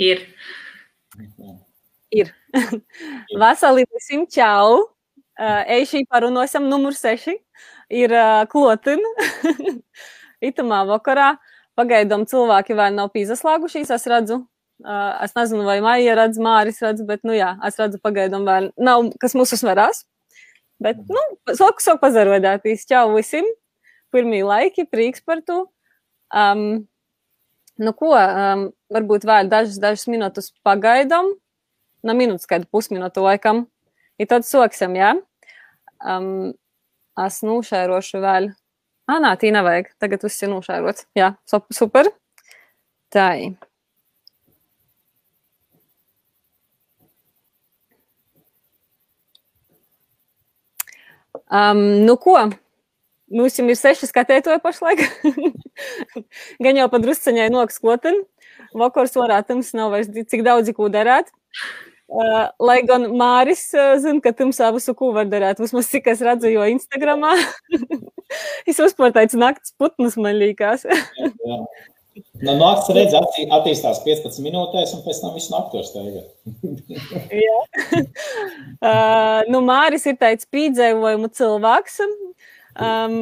Ir. Ir. Vasarī visiem čau. Uh, Eišī parunosim numur seši. Ir uh, klotin. Itamā vakarā. Pagaidām cilvēki vēl nav pīzaslāgušies, es redzu. Uh, es nezinu, vai Maija redz, Māris redz, bet, nu jā, es redzu pagaidām vēl nav, kas mūs uzvarās. Bet, nu, soku sok pazarodātīs. Čau visiem. Pirmī laiki, prieks par to. Um, nu, ko, um, varbūt vēl dažas, dažas minūtes pagaidām, na minūtes, kādu pusminūtu laikam, ir tad soksim, jā. Um, es nušērošu vēl. Ā, nā, tī nevajag. Tagad viss ir nušērots. Jā, super. Tā. Um, nu, ko? Mums jau ir seši skatītāji pašlaik. Gan jau padrusceņai noks kloten. Vakars varētams nav vairs cik daudz, ko darāt. Uh, lai gan Māris uh, zina, ka tumsā visu ko var darīt. Vismaz cik es redzu, jo Instagramā es uzspēr tāds nakts putnus man līkās. No naktas redz, attī, attīstās 15 minūtēs, un pēc tam viss naktos steigā. Jā. uh, nu, Māris ir tāds pīdzēvojumu cilvēks. Um,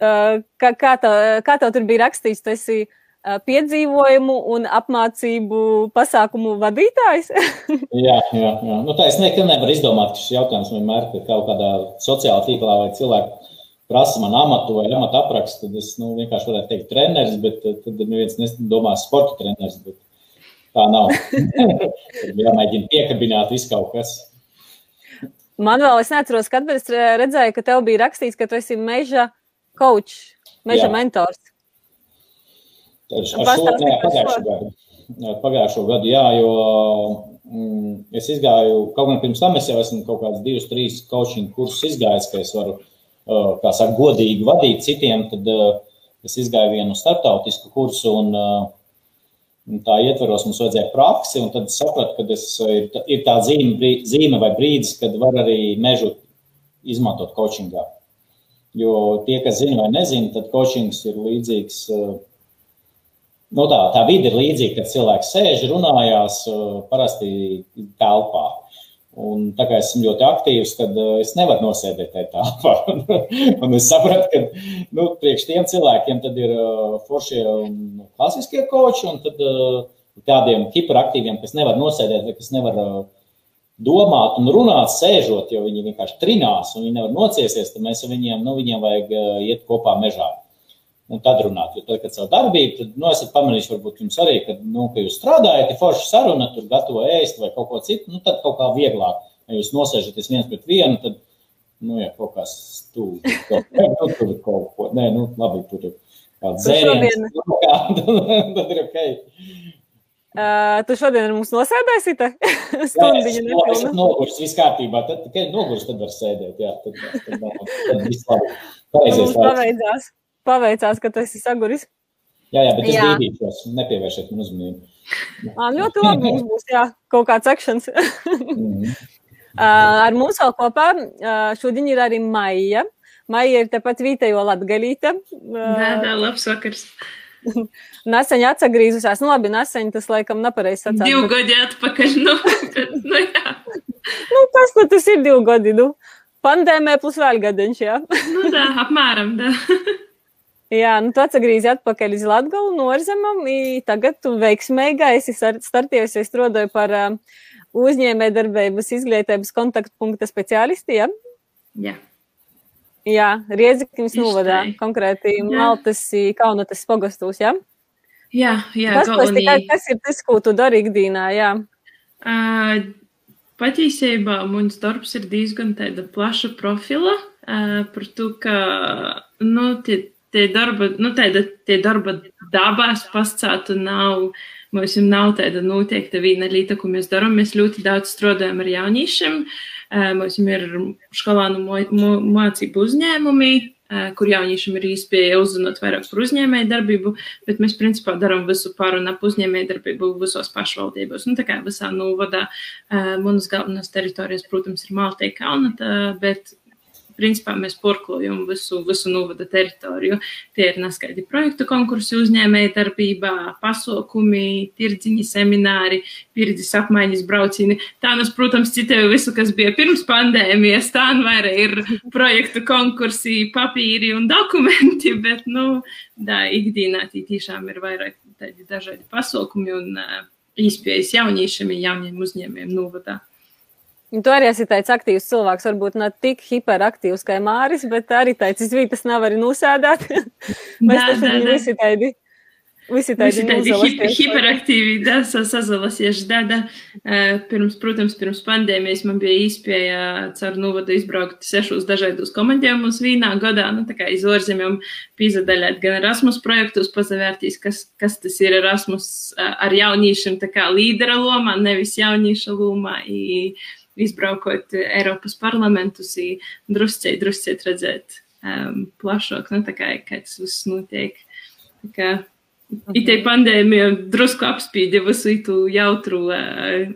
uh, kā, kā, tā, kā tev tur bija rakstīts, tas ir uh, piedzīvojumu un apmācību pasākumu vadītājs? jā, jā, jā. Nu, tā es nekad nevaru izdomāt, ka šis jautājums vienmēr ir kaut kādā sociālā tīklā vai cilvēku prasa man amatu vai amatu aprakstu, tad es nu, vienkārši varētu teikt, treneris, bet tad neviens nedomās sporta treneris. Tā nav. Jāmēģina piekabināt visu kaut kas. Man vēl, es neatceros, kad es redzēju, ka tev bija rakstīts, ka tu esi meža coach, meža Jā. mentors. Šo, nē, pagājušo gadu. Pagājušo gadu, jā, jo mm, es izgāju, kaut gan pirms tam es jau esmu kaut kāds divus, trīs coaching kursus izgājis, ka es varu, kā saka, godīgi vadīt citiem, tad es izgāju vienu starptautisku kursu un uh, tā ietvaros mums vajadzēja praksi, un tad sapratu, ka tas ir, ir tā zīme, zīme vai brīdis, kad var arī mežu izmantot coachingā. Jo tie, kas zina vai nezina, tad coachings ir līdzīgs. Nu tā, tā vide ir līdzīga, kad cilvēks sēž, runājās parasti telpā. Un tā kā esmu ļoti aktīvs, tad uh, es nevaru nosēdēt telpā. un es sapratu, ka nu, priekš tiem cilvēkiem ir uh, foršie un klasiskie koči, un tad uh, tādiem hiperaktīviem, kas nevar nosēdēt, vai kas nevar domāt un runāt, sēžot, jo viņi vienkārši trinās un viņi nevar nociesties, tad mēs viņiem, nu, viņiem vajag iet kopā mežā un tad runāt. Jo tad, kad savu darbību, tad, nu, esat pamanījuši, varbūt jums arī, kad, nu, ka jūs strādājat, ir forša saruna, tur gatavo ēst vai kaut ko citu, nu, tad kaut kā vieglāk. Ja jūs nosēžaties viens pret vienu, tad, nu, ja kaut kas stūri, kaut, nu, tur kaut ko, nē, nu, labi, tur ir kāds dzēriens, nu, tad ir ok. Uh, tu šodien mums nosēdēsi te? Stundiņu nepilnu. Es esmu noguris, viss kārtībā. Tad tikai noguris, tad var sēdēt. Jā, tad, tad, tad, tad viss labi. Pareizies. Paveicās paveicās, ka tu esi saguris. Jā, jā, bet es brīdīšos, nepievēršiet man uzmanību. Ā, ļoti labi mums būs, jā, kaut kāds akšans. mm. Ar mums vēl kopā šodien ir arī Maija. Maija ir tepat Vītejo Latgalīte. Jā, jā, labs vakars. Nesen atgriezusies, nu labi, nesen tas laikam nepareizi sacīt. Divu bet... gadi atpakaļ, nu, nu jā. nu, kas nu tas ir divu gadi, nu? Pandēmē plus vēl gadiņš, jā. nu tā, apmēram, tā. Jā, nu tu atgriezīsi atpakaļ uz Latgalu norzemam, tagad tu veiksmīgi esi startījusies strādāju par uh, uzņēmē darbības izglītības kontaktpunkta speciālisti, ja? Jā. Jā, Riedzikņas novadā, konkrēti jā. Maltas, Kaunatas pogastūs, ja? Jā, jā, tas, galvenī... tikai, kas ir tas, ko tu dari ikdīnā, jā? Uh, patiesībā mans darbs ir diezgan tāda plaša profila, uh, par to, ka, nu, tie tie darba, nu, tāda, tie darba dabās pascātu nav, mums nav tāda noteikta viena lieta, ko mēs darām. Mēs ļoti daudz strādājam ar jauniešiem. Mums ir skolānu mācību uzņēmumi, kur jauniešiem ir iespēja uzzināt vairāk par uzņēmēju darbību, bet mēs principā darām visu par un ap uzņēmēju darbību visos pašvaldībos. Nu, tā kā visā novadā manas galvenās teritorijas, protams, ir Malta, Kaunata, bet principā mēs porklojam visu, visu novada teritoriju. Tie ir neskaidri projektu konkursi uzņēmēja darbībā, pasaukumi, tirdziņi, semināri, pieredzes apmaiņas braucieni. Tā, nes, protams, citēju visu, kas bija pirms pandēmijas, tā nu vairāk ir projektu konkursi, papīri un dokumenti, bet, nu, tā ikdienā tī tiešām ir vairāk tādi dažādi pasaukumi un uh, izpējas jauniešiem, jauniem uzņēmējiem novadā. Tu arī esi tāds aktīvs cilvēks, varbūt ne tik hiperaktīvs kā Māris, bet arī tāds izvītas nav arī nosēdāt. Mēs tam visi tādi. Visi tādi hi hiperaktīvi, da, sazalasieši, da, da. Pirms, protams, pirms pandēmijas man bija īspēja caur novadu izbraukt sešos dažādos komandējumus vīnā gadā, nu, tā kā iz ārzemēm pīzadaļāt gan Erasmus projektus, pazavērtīs, kas, kas tas ir Erasmus ar jaunīšiem, tā kā līdera lomā, nevis jaunieša lomā. I, izbraukot Eiropas parlamentus, druscēt, druscēt redzēt um, plašāk, nu, tā kā, kā tas viss notiek. Tā kā, Itē pandēmija drusku apspīdja visu itu jautru,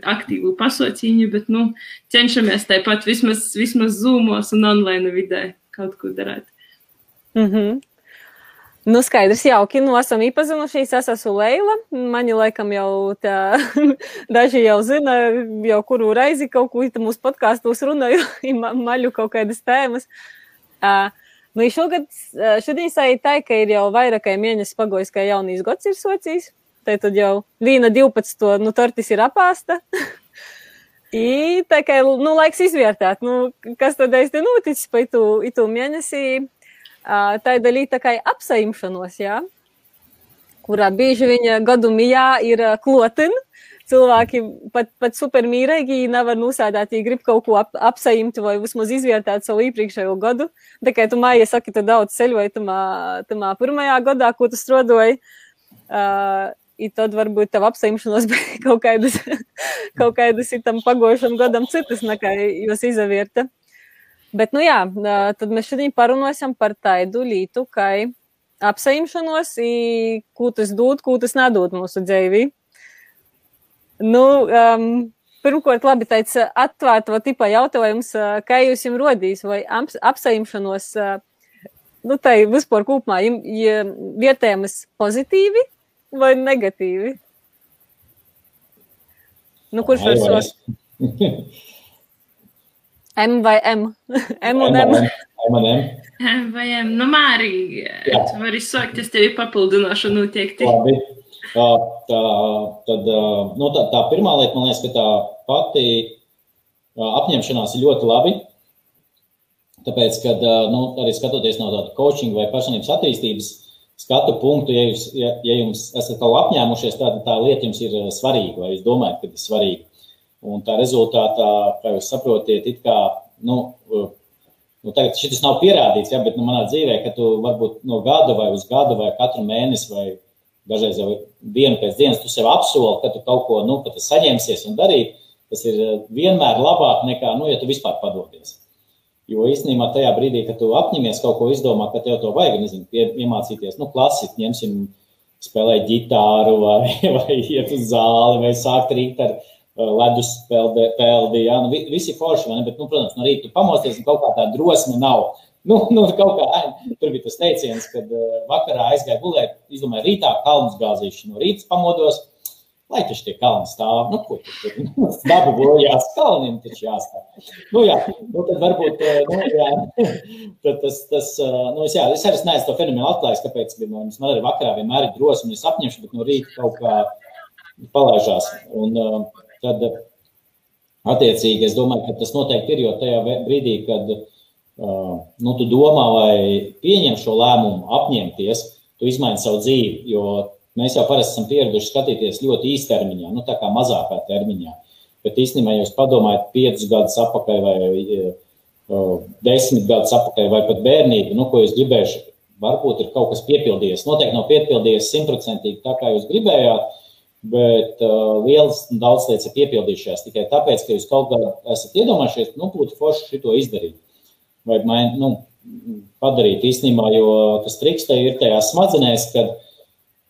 aktīvu pasauciņu, bet, nu, cenšamies tāpat vismaz, vismaz zūmos un online vidē kaut ko darīt. Mm -hmm. Nu, skaidrs, jauki. Nu, esam iepazinušies. Es esmu Leila. Mani laikam jau tā, daži jau zina, jau kuru reizi kaut ko mūsu podkāstos runāju, maļu kaut kādas tēmas. Uh, nu, šogad, šodien sajūt tā, ka ir jau vairāk kā mēnesis pagojis, kā jaunīs gads ir socijas. Tad jau vīna 12. nu, tortis ir apāsta. I, tā kā, nu, laiks izvērtēt, nu, kas tad te noticis pa itu, itu mēnesī tāda līnija kā apsaimšanos, jā, kurā bieži viņa gadu mijā ir klotina. Cilvēki pat, pat supermīrīgi nevar nosēdāt, ja grib kaut ko ap, apsaimt vai vismaz izvērtēt savu iepriekšējo gadu. Tā kā tu māja saki, tu daudz ceļoji tamā, tamā pirmajā gadā, ko tu strodoji. Uh, I tad varbūt tev apsaimšanos bija kaut kādas, kaut kādas itam pagošam gadam citas, nekā jūs izavierta. Bet, nu jā, tad mēs šodien parunāsim par tādu lietu, kā apsaimšanos, ko tas dod, ko tas nedod mūsu dzīvī. Nu, um, pirmkārt, labi, tāds atvērta tipa jautājums, kā jūs jums rodīs, vai apsaimšanos, nu, tai vispār kopumā, ja vietējamas pozitīvi vai negatīvi? Nu, kurš var sos? M vai M? M un M. M un M. M vai M. Nu, Mārī, tu vari sākt, es tevi papildināšu noteikti. Labi. Tā, tad, nu, tā, tā pirmā lieta, man liekas, ka tā pati apņemšanās ir ļoti labi. Tāpēc, kad nu, arī skatoties no tāda coaching vai personības attīstības skatu punktu, ja, jūs, ja, ja jums esat apņēmušies, tad tā lieta jums ir svarīga, vai jūs domājat, ka ir svarīga. Un tā rezultātā, kā jūs saprotiet, it kā, nu, nu tagad šis nav pierādīts, ja, bet nu, manā dzīvē, ka tu varbūt no gada vai uz gadu vai katru mēnesi vai dažreiz jau dienu pēc dienas tu sev apsoli, ka tu kaut ko, nu, ka tu saņemsies un darīt, tas ir vienmēr labāk nekā, nu, ja tu vispār padodies. Jo īstenībā tajā brīdī, kad tu apņemies kaut ko izdomāt, ka tev to vajag, nezinu, pie, iemācīties, nu, klasiski ņemsim, spēlēt ģitāru vai, vai iet uz zāli vai sākt rīt ar ledus peldi, peldi ja? nu, visi forši, ne? Bet, nu, protams, no rīta pamosties un kaut kā tā drosme nav. Nu, nu, kaut kā, tur bija tas teiciens, kad vakarā aizgāja gulēt, izdomāja rītā kalns gāzīšu. No rīta pamodos, lai taču tie kalni stāv. Nu, ko tur tur? Dabu bojās, kalniem taču jāstāv. Nu, jā, nu, tad varbūt, nu, jā, tad tas, tas, nu, es, jā, es arī neesmu to fenomenu atklājis, kāpēc, man, man arī vakarā vienmēr ir drosme, es apņemšu, bet no rīta kaut kā palaižās. Un, uh, tad attiecīgi es domāju, ka tas noteikti ir, jo tajā brīdī, kad nu, tu domā vai pieņem šo lēmumu apņemties, tu izmaini savu dzīvi, jo mēs jau parasti esam pieraduši skatīties ļoti īstermiņā, nu tā kā mazākā termiņā. Bet īstenībā, ja jūs padomājat piecus gadus atpakaļ vai desmit gadus atpakaļ vai pat bērnību, nu, ko jūs gribējuši, varbūt ir kaut kas piepildījies. Noteikti nav piepildījies simtprocentīgi tā, kā jūs gribējāt, bet uh, lielas daudz lietas ir piepildījušās tikai tāpēc, ka jūs kaut kā esat iedomājušies, nu, būtu forši šo izdarīt. Vai main, nu, padarīt īstenībā, jo tas triks te ir tajā smadzenēs, kad,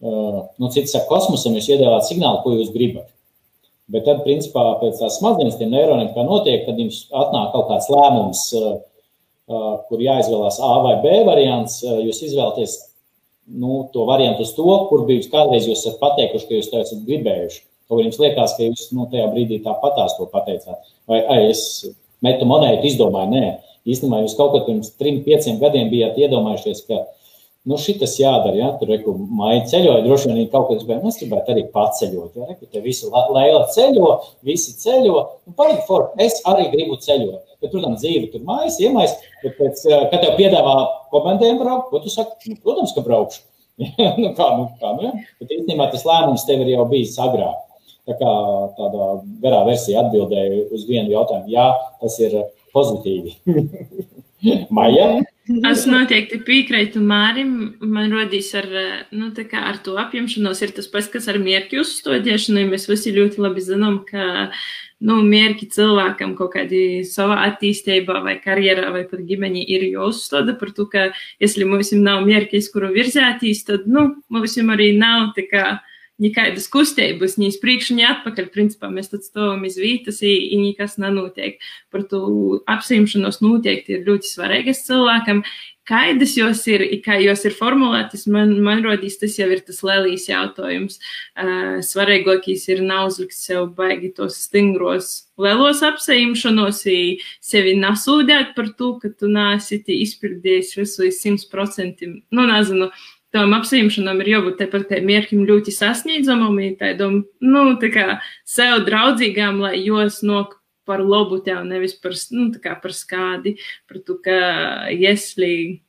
uh, nu, cits saka, kosmosam jūs iedēvāt signālu, ko jūs gribat. Bet tad, principā, pēc tās smadzenes, tiem neironiem, kā notiek, kad jums atnāk kaut kāds lēmums, uh, kur jāizvēlās A vai B variants, jūs izvēlaties nu, to variantu uz to, kur bija kādreiz jūs esat pateikuši, ka jūs to esat gribējuši. Kaut arī jums liekas, ka jūs nu, tajā brīdī tāpatās to pateicāt. Vai ai, es metu monētu, izdomāju, nē, īstenībā jūs kaut kad pirms trim, pieciem gadiem bijāt iedomājušies, ka nu, šis jādara. Ja? Tur reku māja ceļoja, droši vien kaut kas bija. Es gribētu arī paceļot. Ja? Reku, te visi lēla ceļo, visi ceļo. Nu, Palīgi for, es arī gribu ceļot. Bet, protams, dzīve tur mājas, iemais. Bet, pēc, kad tev piedāvā komandēm braukt, ko tu saki? Nu, protams, ka braukšu. nu, kā, nu, kā, nu, ja? Bet īstenībā tas lēmums tev ir jau bijis agrāk. Tā kā tādā garā versijā atbildēju uz vienu jautājumu. Jā, tas ir pozitīvi. Maija? Es noteikti piekrītu Mārim. Man rodīs ar, nu, kā, ar to apņemšanos, ir tas pats, kas ar mērķu uzstādīšanu. Mēs visi ļoti labi zinām, ka nu, mērķi cilvēkam kaut kādā savā attīstībā, vai karjerā, vai pat ģimenī ir jāuzstāda par to, ka, ja mums nav mērķis, kuru virzētīs, tad nu, mums arī nav tā kā nekādas kustības, ne uz priekšu, ne atpakaļ. Principā mēs tad stāvam iz vietas, un nekas nenotiek. Par to apsimšanos noteikti ir ļoti svarīgas cilvēkam. Kādas jos ir, kā jos ir formulētas, man, man rodīs, tas jau ir tas lielīs jautājums. Uh, svarīgākais ir neuzlikt sev baigi tos stingros lielos apsējumšanos, sevi nasūdēt par to, ka tu nāsi izpildījis visu līdz simt procentiem. Nu, nezinu, tam apsimšanām ir jābūt tāpat kā mērķim ļoti sasniedzamam, tādam, nu, tā kā sev draudzīgām, lai jos nok par labu tev, nevis par, nu, par skādi, par to, ka jesli,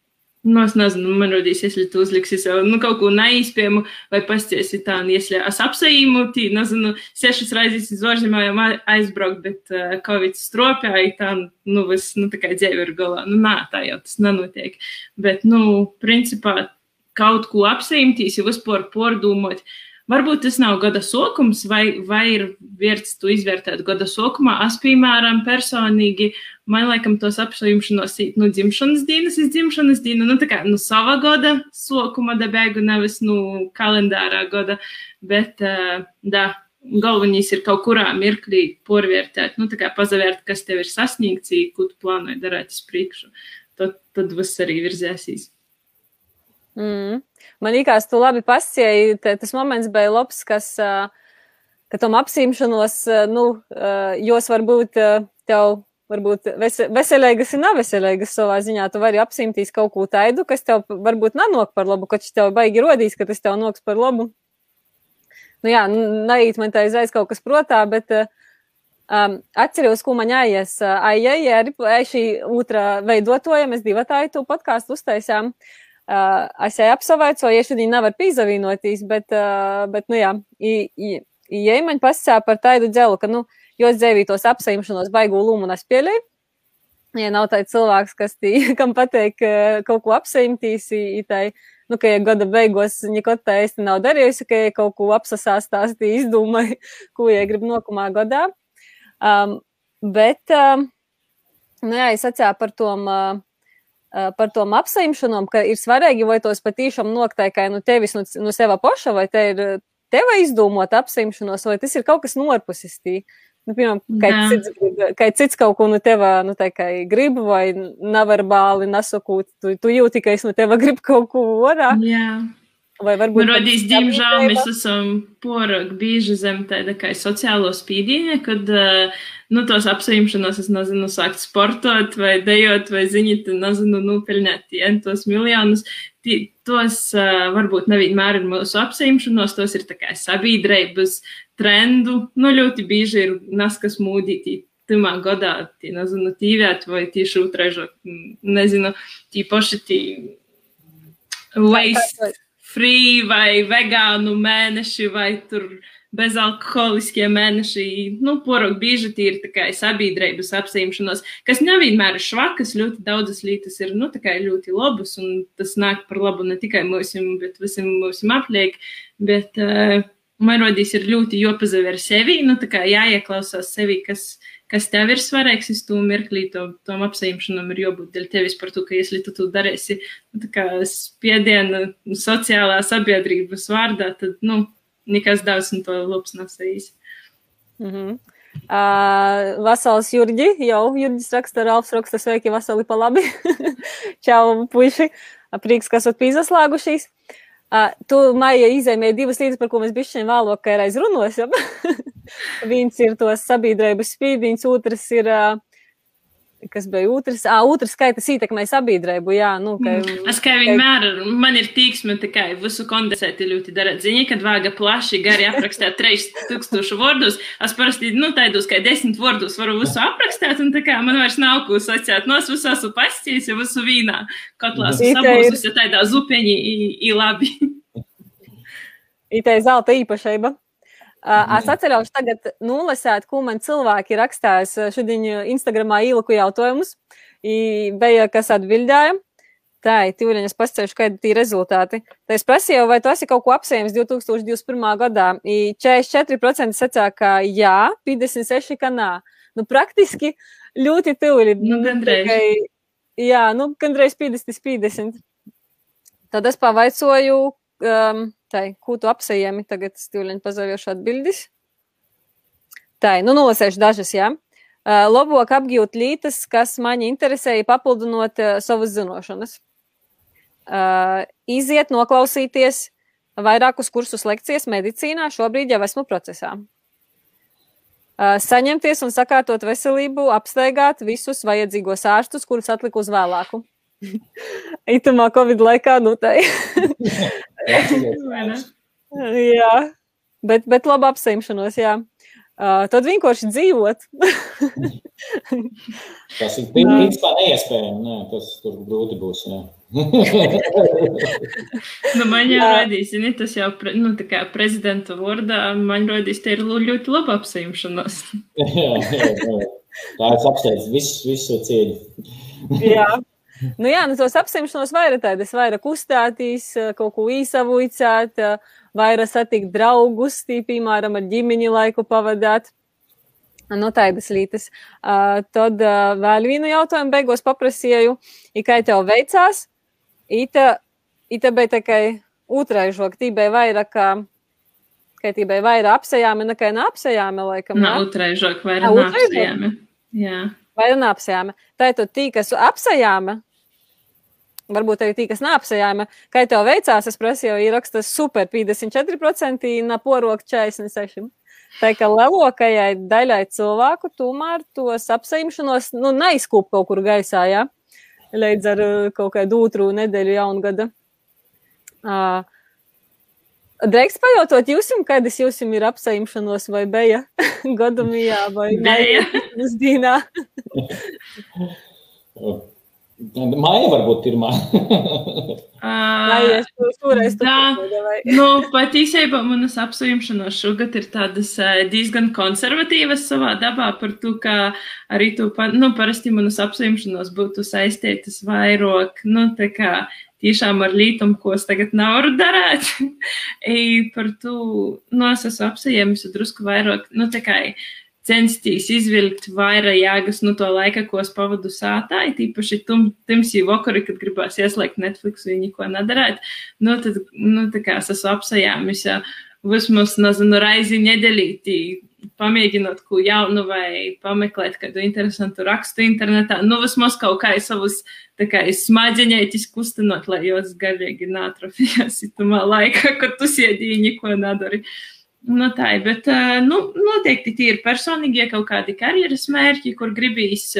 nu, es nezinu, man rodīs, jesli tu uzliksi sev, nu, kaut ko neizpējumu, vai pasties tā, un jesli es apsaīmu, tī, nezinu, sešas reizes iz ārzemēm aizbraukt, bet uh, Covid stropēja, tā, nu, vis, nu, tā kā dzīve ir galā, nu, nā, tā jau tas nenotiek, bet, nu, principā, kaut ko apsimtīs, jau vispār pārdomāt. Varbūt tas nav gada sākums, vai, vai ir vērts to izvērtēt gada sākumā. Es, piemēram, personīgi, man laikam tos apšaujumšanos no nu, dzimšanas dienas iz dzimšanas dienu, nu tā kā no nu, sava gada sākuma dabēgu, nevis nu, kalendārā gada, bet, uh, da, galvenais ir kaut kurā mirklī porvērtēt, nu tā kā pazavērt, kas tev ir sasniegts, ko tu plānoji darīt uz priekšu. Tad, tad viss arī virzēsīs. Mm. Man liekas, tu labi pasieji, tas moments bija labs, kas, ka tam apsimšanos, nu, jos varbūt tev, varbūt veselīgas un neveselīgas savā ziņā, tu vari apsimtīs kaut ko taidu, kas tev varbūt nanok par labu, ka tev baigi rodīs, ka tas tev noks par labu. Nu jā, neiet man tā aiz kaut kas protā, bet um, atceros, ko man jāies. Ai, ai, ai, šī otrā veidotoja, mēs divatāju to podkāstu uztaisām. Uh, Uh, es jau apsavaicoju, ja šodien nevar pīzavīnotīs, bet, uh, bet, nu jā, ja man pasakā par tādu dzelu, ka, nu, jos dzēvītos apsaimšanos baigu lūmu un es pieļēju, ja nav tāds cilvēks, kas tī, kam pateik kaut ko apsaimtīs, tai, nu, ka ja gada beigos neko tā īsti nav darījusi, ka ja kaut ko apsasāstās, tī izdomāja, ko ja grib nokumā gadā. Um, bet, um, nu jā, es atcēlu par tom, uh, par tom apsaimšanom, ka ir svarīgi, vai tos patīšām nokteikai nu tevis, nu, nu seva paša, vai te ir teva izdomot apsaimšanos, vai tas ir kaut kas norpusis tī. Nu, piemēram, kā cits, kā cits kaut ko no teva, nu, tā kā grib, vai neverbāli nesakūt, tu, tu jūti, ka es no teva gribu kaut ko orā. Jā. Nu, rodīs, diemžēl, mēs esam porok bieži zem tāda kā sociālo spīdīņa, kad uh, nu, tos apsaimšanos, es nezinu, sākt sportot vai dejot vai ziņot, nezinu, nopelnīt tos miljonus. Tos uh, varbūt nevienmēr ir mūsu apsaimšanos, tos ir tā kā sabiedrības trendu. Nu, ļoti bieži ir naskas mūdītī. Timā gadā, tī, nezinu, tīvēt vai tieši otraižo, nezinu, tī paši tī waste free vai vegānu mēneši vai tur bezalkoholiskie mēneši, nu, porok bieži ir tikai sabiedrības apsīmšanos, kas nevienmēr ir švakas, ļoti daudzas lietas ir, nu, tikai ļoti labas, un tas nāk par labu ne tikai mums, bet visam mums apliek, bet uh, man rodīs ir ļoti jopazaver sevi, nu, tā kā jāieklausās sevi, kas, kas tev ir svarīgs, es to mirklī, to, tom apsīmšanam ir jābūt dēļ tevis par to, ka, ja tu to darīsi, nu, spiediena sociālā sabiedrības vārdā, tad, nu, nekas daudz no to labs nesējis. Mm -hmm. Uh, Vasals Jurģi, jau Jurģis raksta, Ralfs raksta, sveiki, Vasali pa labi. Čau, puiši, prieks, kas esat pīzaslāgušies. Uh, tu, Maija, izēmēji divas lietas, par ko mēs bišķiņ vēlāk reiz runosim. Viens ir tos sabiedrības spīdiņš, otrs ir uh, kas bija otrs, ah, otrs skaitas ietekmē sabiedrību, jā, nu, ka... Mm. Es kā vienmēr, man ir tīksme tikai visu kondensēti ļoti darēt ziņa, kad vāga plaši gari aprakstēt 3000 vārdus, es parasti, nu, taidos, kā 10 vārdus varu visu aprakstēt, un tā kā man vairs nav ko sacēt, no es visu esmu pastījis, ja visu vīnā katlā sabūsus, ja tādā zupeņi i labi. Itē zelta īpašība. Es atceros, tagad nolasēt, ko man cilvēki rakstās šodien Instagramā ieliku jautājumus. Bija, kas atbildēja. Tā ir tīriņas pasceļš, kādi ir rezultāti. Tā es prasīju, vai tu esi kaut ko apsējams 2021. gadā. I 44% sacīja, ka jā, 56% ka nā. Nu, praktiski ļoti tuvi. Nu, gandrīz. Jā, nu, gandrīz 50, 50. Tad es pavaicoju, um, Tai, ko tu apsējami tagad stūļiņu pazaļošu atbildis? Tā, nu nolasēšu dažas, jā. Uh, labāk apgūt lītas, kas man interesēja, papildinot uh, savas zinošanas. Uh, iziet, noklausīties vairākus kursus lekcijas medicīnā, šobrīd jau esmu procesā. Uh, saņemties un sakārtot veselību, apsteigāt visus vajadzīgos ārstus, kurus atliku uz vēlāku. Itamā Covid laikā, nu tā jā, bet, bet labi apsimšanos, jā. Uh, tad vienkārši dzīvot. tas ir principā neiespējami. Nē, tas tur grūti būs. nu, man jau radīs, zini, tas jau pre, nu, prezidenta vārdā, man radīs, te ir ļoti laba apsimšanos. jā, jā, jā. Tā ir apsteidz visu, visu cieņu. jā. Nu, jā, nu, tos apsimšanos vairāk tādas, vairāk uzstātīs, kaut ko īsavujcāt, vairāk satikt draugus, piemēram, ar ģimeni laiku pavadāt. Nu, tādas lietas. Uh, tad uh, vēl vienu jautājumu beigās paprasīju, kā tev veicās. Ita, ita bija tikai otraižok, tī bija vairāk, ka tī bija vairāk apsējāmi nekā neapsējāmi, laikam. Nav otraižok, vairāk neapsējāmi. Jā. Vairāk neapsējāmi. Tātad tī, kas apsējāmi, varbūt arī tī, kas neapsējāma, kā tev veicās, es prasīju, ieraksta super 54%, naporok 46%. Tā kā lielākajai daļai cilvēku tomēr tos apseimšanos, nu, neizkūp kaut kur gaisā, ja? līdz ar uh, kaut kādu otru nedēļu jaungada. Uh, Drīkst pajautot jums, kādas jums ir apseimšanos vai beja gadumijā vai beja pusdienā? Māja varbūt pirmā. Māja, šoreiz tu nu, pat īsībā manas apsvēršanos šogad ir tādas diezgan konservatīvas savā dabā par to, ka arī tu, nu, parasti manas apsvēršanos būtu saistītas vairāk, nu, tā kā tiešām ar lītumu, ko es tagad nevaru darīt. par to, nu, es esmu apsvērjusi drusku vairāk, nu, tā kā censties izvilkt vairāk jēgas no to laika, ko es pavadu sātā, tīpaši tumsī vakarī, kad gribās ieslēgt Netflix un neko nedarīt. Nu, tad, nu, tā kā es esmu apsajāmis, vismaz, nezinu, raizi nedēļītī, pamēģinot ko jaunu vai pameklēt kādu interesantu rakstu internetā. Nu, vismaz kaut kā savus, smadzeņētis kustinot, lai jos garīgi nātrofījās itumā laikā, kad tu siedīji, neko nedari. Uh, Nu, tā ir, bet nu, noteikti tie ir personīgie kaut kādi karjeras mērķi, kur gribīs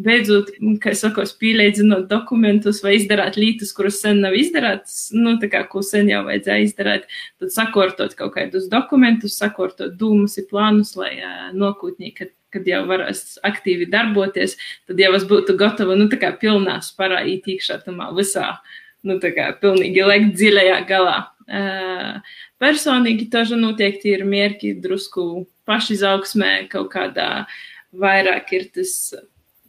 beidzot, kā sakos, pīlēdzinot dokumentus vai izdarāt lietas, kuras sen nav izdarātas, nu, tā kā, ko sen jau vajadzēja izdarāt, tad sakortot kaut kādus dokumentus, sakortot dūmus un plānus, lai nokūtnī, kad, kad jau varēs aktīvi darboties, tad jau es būtu gatava, nu, tā kā pilnā sparā īt iekšā tamā visā, nu, tā kā pilnīgi lekt dziļajā galā. Uh, personīgi tažu noteikti ir mierki drusku pašizaugsmē, kaut kādā vairāk ir tas,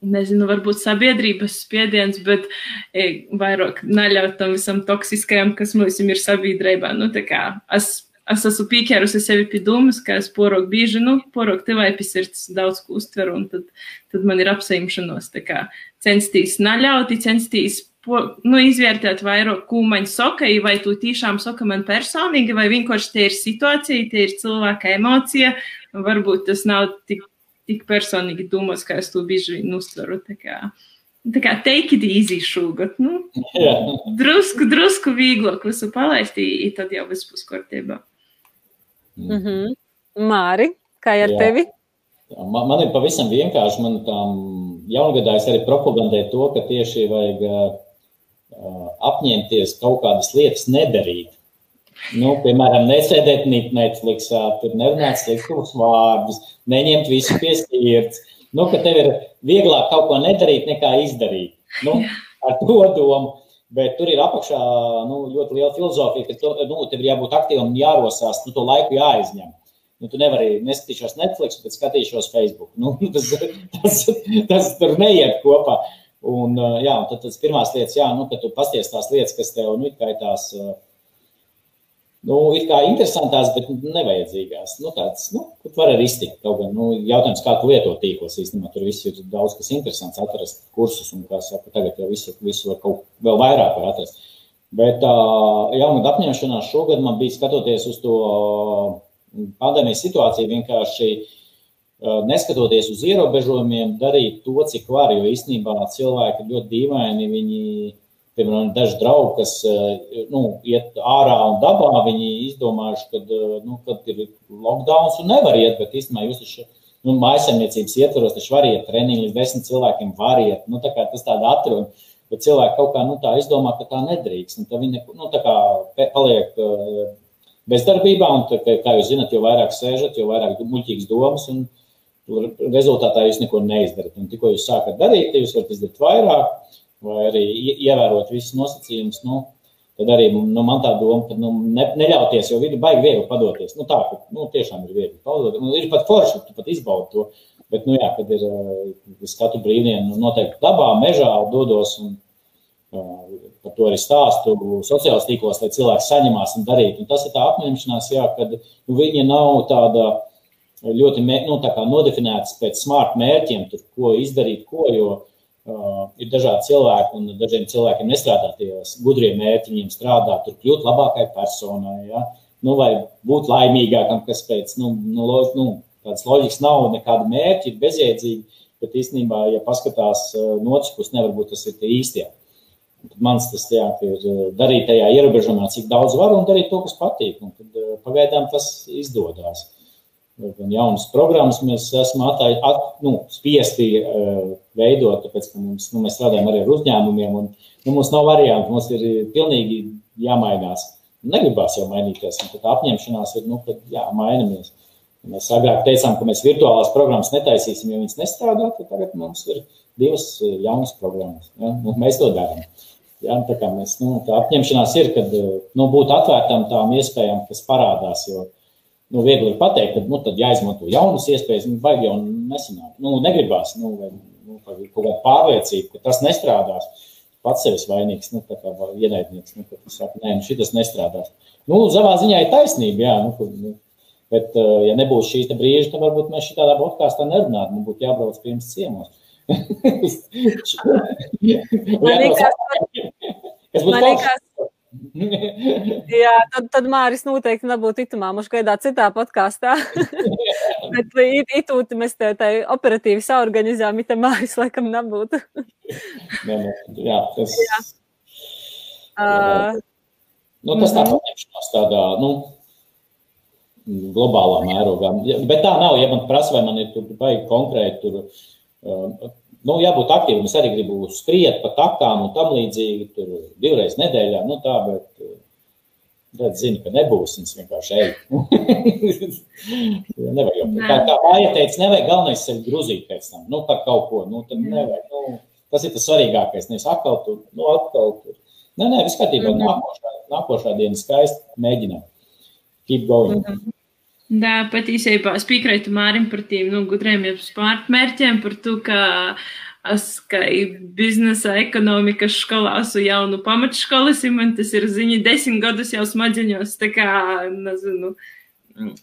nezinu, varbūt sabiedrības spiediens, bet e, vairāk neļaut tam visam toksiskajam, kas mums ir sabiedrībā. Nu, tā kā es, es esmu pieķērusi sevi pie domas, ka es porok bieži, nu, porok tevai pie sirds daudz ko uztveru, un tad, tad man ir apsaimšanos, tā kā censties neļaut, censties nu, izvērtēt vairāk kūmaņu sokai, vai tu tiešām soka man personīgi, vai vienkārši tie ir situācija, tie ir cilvēka emocija, varbūt tas nav tik, tik personīgi domās, kā es to bieži vien uztveru. Tā kā, tā kā take it easy šogad. Nu, yeah. drusku, drusku vieglāk visu palaist, tad jau viss būs kārtībā. Mm -hmm. Māri, kā ar Jā. tevi? Man, man ir pavisam vienkārši. Man tam jaungādājs arī propagandē to, ka tieši vajag apņemties kaut kādas lietas nedarīt. Nu, piemēram, nesēdēt Netflixā, tur nerunāt sliktus vārdus, neņemt visu pie sirds. Nu, ka tev ir vieglāk kaut ko nedarīt, nekā izdarīt. Nu, ar to domu. Bet tur ir apakšā nu, ļoti liela filozofija, ka tu, nu, tev ir jābūt aktīvam un jārosās, nu, to laiku jāizņem. Nu, tu nevari neskatīšos Netflix, bet skatīšos Facebook. Nu, tas, tas, tas tur neiet kopā. Un, jā, un tad tas pirmās lietas, jā, nu, kad tu pasties tās lietas, kas tev nu, ir tās. Uh, nu, ir kā interesantās, bet nevajadzīgās. Nu, tāds, nu, tur var arī iztikt. Kaut gan, nu, jautājums, kā tu lieto tīklos īstenībā, tur viss ir daudz kas interesants, atrast kursus, un, kā saka, tagad jau visu, visu var kaut vēl vairāk var atrast. Bet uh, jaunad apņemšanās šogad man bija skatoties uz to pandēmijas situāciju vienkārši uh, neskatoties uz ierobežojumiem, darīt to, cik var, jo īstenībā cilvēki ļoti dīvaini, viņi piemēram, daži draugi, kas eh, nu, iet ārā un dabā, viņi izdomājuši, ka eh, nu, ir lockdown un nevar iet, bet īstenībā jūs taču nu, mājasemniecības ietvaros taču var iet treniņu līdz desmit cilvēkiem, var iet. Nu, tā kā tas tāda atruna, bet cilvēki kaut kā nu, tā izdomā, ka tā nedrīkst. Un tā viņi nu, tā kā paliek eh, bezdarbībā, un tā, kā jūs zinat, jo vairāk sēžat, jo vairāk muļķīgas domas. Un, Rezultātā jūs neko neizdarat. Un tikko jūs sākat darīt, jūs varat izdarīt vairāk vai arī ievērot visus nosacījumus, nu, tad arī nu, man tā doma, ka nu, ne, neļauties, jo vidi baigi viegli padoties. Nu, tā, ka nu, tiešām ir viegli padoties. Nu, ir pat forši, tu pat izbaudi to. Bet, nu, jā, kad ir es katru brīvdienu nu, noteikti dabā, mežā dodos un uh, par to arī stāstu sociālajos tīklos, lai cilvēki saņemās un darītu. Un tas ir tā apņemšanās, jā, kad nu, viņa nav tāda ļoti nu, tā nodefinēta pēc smart mērķiem, tur, ko izdarīt, ko, jo Uh, ir dažādi cilvēki, un dažiem cilvēkiem nestrādā tie gudrie mērķi, viņiem strādā, tur kļūt labākai personai, ja? nu, vai būt laimīgākam, kas pēc nu, nu, nu, tādas loģikas nav, nekāda mērķa, ir bezjēdzīgi, bet īstenībā, ja paskatās no otras puses, nevar būt tas ir tie īstie. Mans tas jā, ir darīt tajā ierobežojumā, cik daudz var un darīt to, kas patīk. Un tad pagaidām tas izdodas. Uh, gan jaunas programmas mēs esam atāji, at, nu, spiesti uh, veidot, tāpēc, ka mums, nu, mēs strādājam arī ar uzņēmumiem, un nu, mums nav variantu, mums ir pilnīgi jāmainās. Negribās jau mainīties, un tā apņemšanās ir, nu, kad jā, mainamies. Mēs agrāk teicām, ka mēs virtuālās programmas netaisīsim, jo viņas nestrādā, tad tagad mums ir divas jaunas programmas. Ja? Nu, mēs to darām. Ja? Tā kā mēs, nu, tā apņemšanās ir, kad nu, būt atvērtam tām iespējām, kas parādās, jo nu, viegli ir pateikt, ka nu, tad jāizmanto jaunas iespējas, nu, vajag jau nesanāk. Nu, negribās, nu, vai, nu, kaut kāda pārliecība, ka tas nestrādās. Pats sevis vainīgs, nu, tā kā ienaidnieks, nu, kad saka, nē, nu, šitas nestrādās. Nu, savā ziņā ir taisnība, jā, nu, nu, bet, ja nebūs šī brīža, tad varbūt mēs šitādā podkāstā nerunātu, mums būtu jābrauc pirms ciemos. man liekas, man liekas, Jā, tad, tad Māris noteikti nebūtu itamā, mums gaidā citā podkāstā. Bet it, itūti mēs te tā operatīvi saorganizējām, it Māris laikam nebūtu. nē, nē, jā, tas. Jā. Uh, nu, tas tā mhm. paņemšanās tādā, nu, globālā mērogā. Bet tā nav, ja man prasa, vai man ir tur baigi konkrēti tur. Nu, jābūt aktīvam. Es arī gribu skriet pa takām un tam līdzīgi. Tur divreiz nedēļā, nu tā, bet eh, tad zinu, ka nebūs. Viņš vienkārši ej. nevajag jau. Kā, kā māja teica, nevajag galvenais sevi gruzīt pēc tam, nu, par kaut ko. Nu, tad nevajag. Nu, tas ir tas svarīgākais. Nevis atkal tur, nu, atkal tur. Nē, nē, viss kārtībā. Mhm. Nākošā, nākošā diena skaisti mēģinām. Keep going. Mm -hmm. Da, pat īsībā es piekrītu Mārim par tiem nu, gudriem spārtmērķiem, par to, ka es kā biznesa ekonomikas skolās un jaunu pamatškolas, man tas ir ziņa desmit gadus jau smadzeņos, tā kā, nezinu,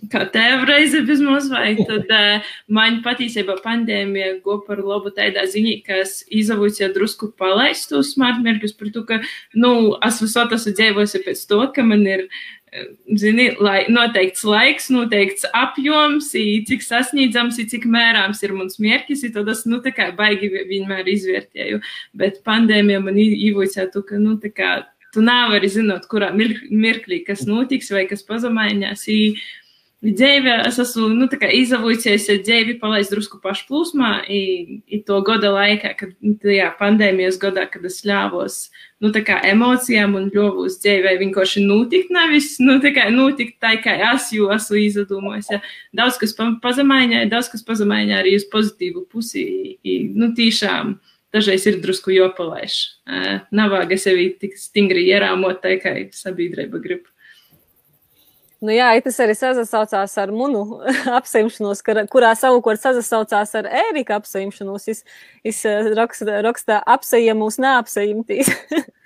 kā tev reize bezmaz vai, tad uh, man patiesībā pandēmija go par labu tādā ziņā, ka es izavoju jau drusku palaist tos smartmērķus par to, ka, nu, es visot esmu dzīvojusi pēc to, ka man ir, zini, lai noteikts laiks, noteikts apjoms, cik sasniedzams, cik mērāms ir mans mērķis, tad es, nu, tā kā baigi vienmēr izvērtēju, bet pandēmija man īvoja to, ka, nu, tā kā, tu nevari zinot, kurā mirklī kas notiks vai kas pazemaiņās. Dzīve, es esmu nu, izavojusies, dzīvi palaist drusku pašplūsmā, i, i to gada laikā, kad tajā pandēmijas gadā, kad es ļāvos nu, emocijām un ļovos dzīvē vienkārši notikt, nevis nu, notikt tā, kā es jau esmu izdomājis. Ja. Daudz kas pazemaiņā, daudz kas pazemaiņā arī uz pozitīvu pusi. I, nu, tiešām dažreiz ir drusku jopalaiš. Nav vāga sevi tik stingri ierāmot, tā kā sabiedrība grib. Nu jā, tas arī sasaucās ar munu apsimšanos, kurā savukārt sasaucās ar Ērika apsimšanos. Es, es raksta, raksta apsejam mūs neapsejamtīs.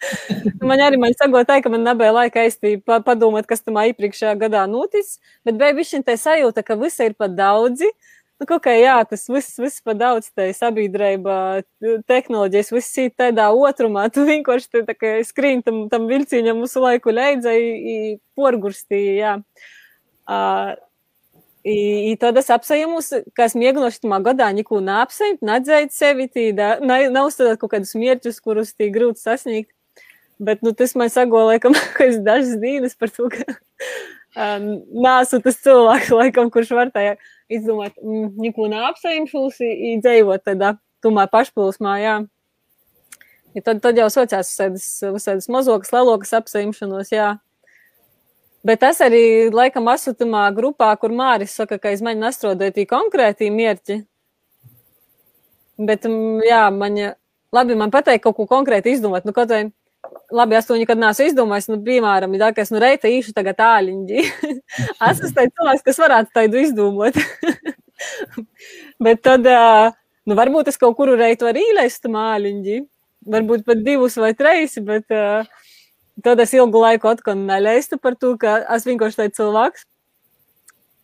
man arī man sagotāja, ka man nebija laika aiztī padomāt, kas tam iepriekšējā gadā noticis, bet bija bišķiņ tā sajūta, ka visi ir pa daudzi. Uh, Nu, kaut kā jā, tas viss, viss pa daudz te sabiedrībā, tehnoloģijas, viss ir tādā otrumā. Tu vienkārši tā kā skrīn tam, tam vilciņam visu laiku leidzai, porgurstī, jā. Uh, I, i tad es apsējumus, ka es mēģināšu tamā gadā neko neapsējumu, nedzēt sevi, tīdā, neuzstādāt kaut kādus mierķus, kurus tī grūti sasniegt. Bet, nu, tas man sagoja, laikam, ka es dažas dienas par to, ka nāsu tas cilvēks, laikam, kurš var tajā izdomāt, neko neapsaimšos, dzīvot tādā tumā pašplūsmā, jā. Ja tad, tad jau sociās visādas mazokas, lelokas apsaimšanos, jā. Bet es arī laikam esmu tamā grupā, kur Māris saka, ka es mēģinu astrodēt konkrētī mierķi. Bet, jā, man, labi, man pateikt kaut ko konkrēti izdomāt, nu, kaut vai labi, es to nekad neesmu izdomājis. Nu, piemēram, ja es nu reita īšu tagad tāliņģi. es esmu tāds cilvēks, kas varētu tādu izdomāt. Bet tad, nu, varbūt es kaut kuru reitu varu īlēst māliņģi. Varbūt pat divus vai trīs, bet tad es ilgu laiku atkal neleistu par to, ka es vienkārši tāds cilvēks.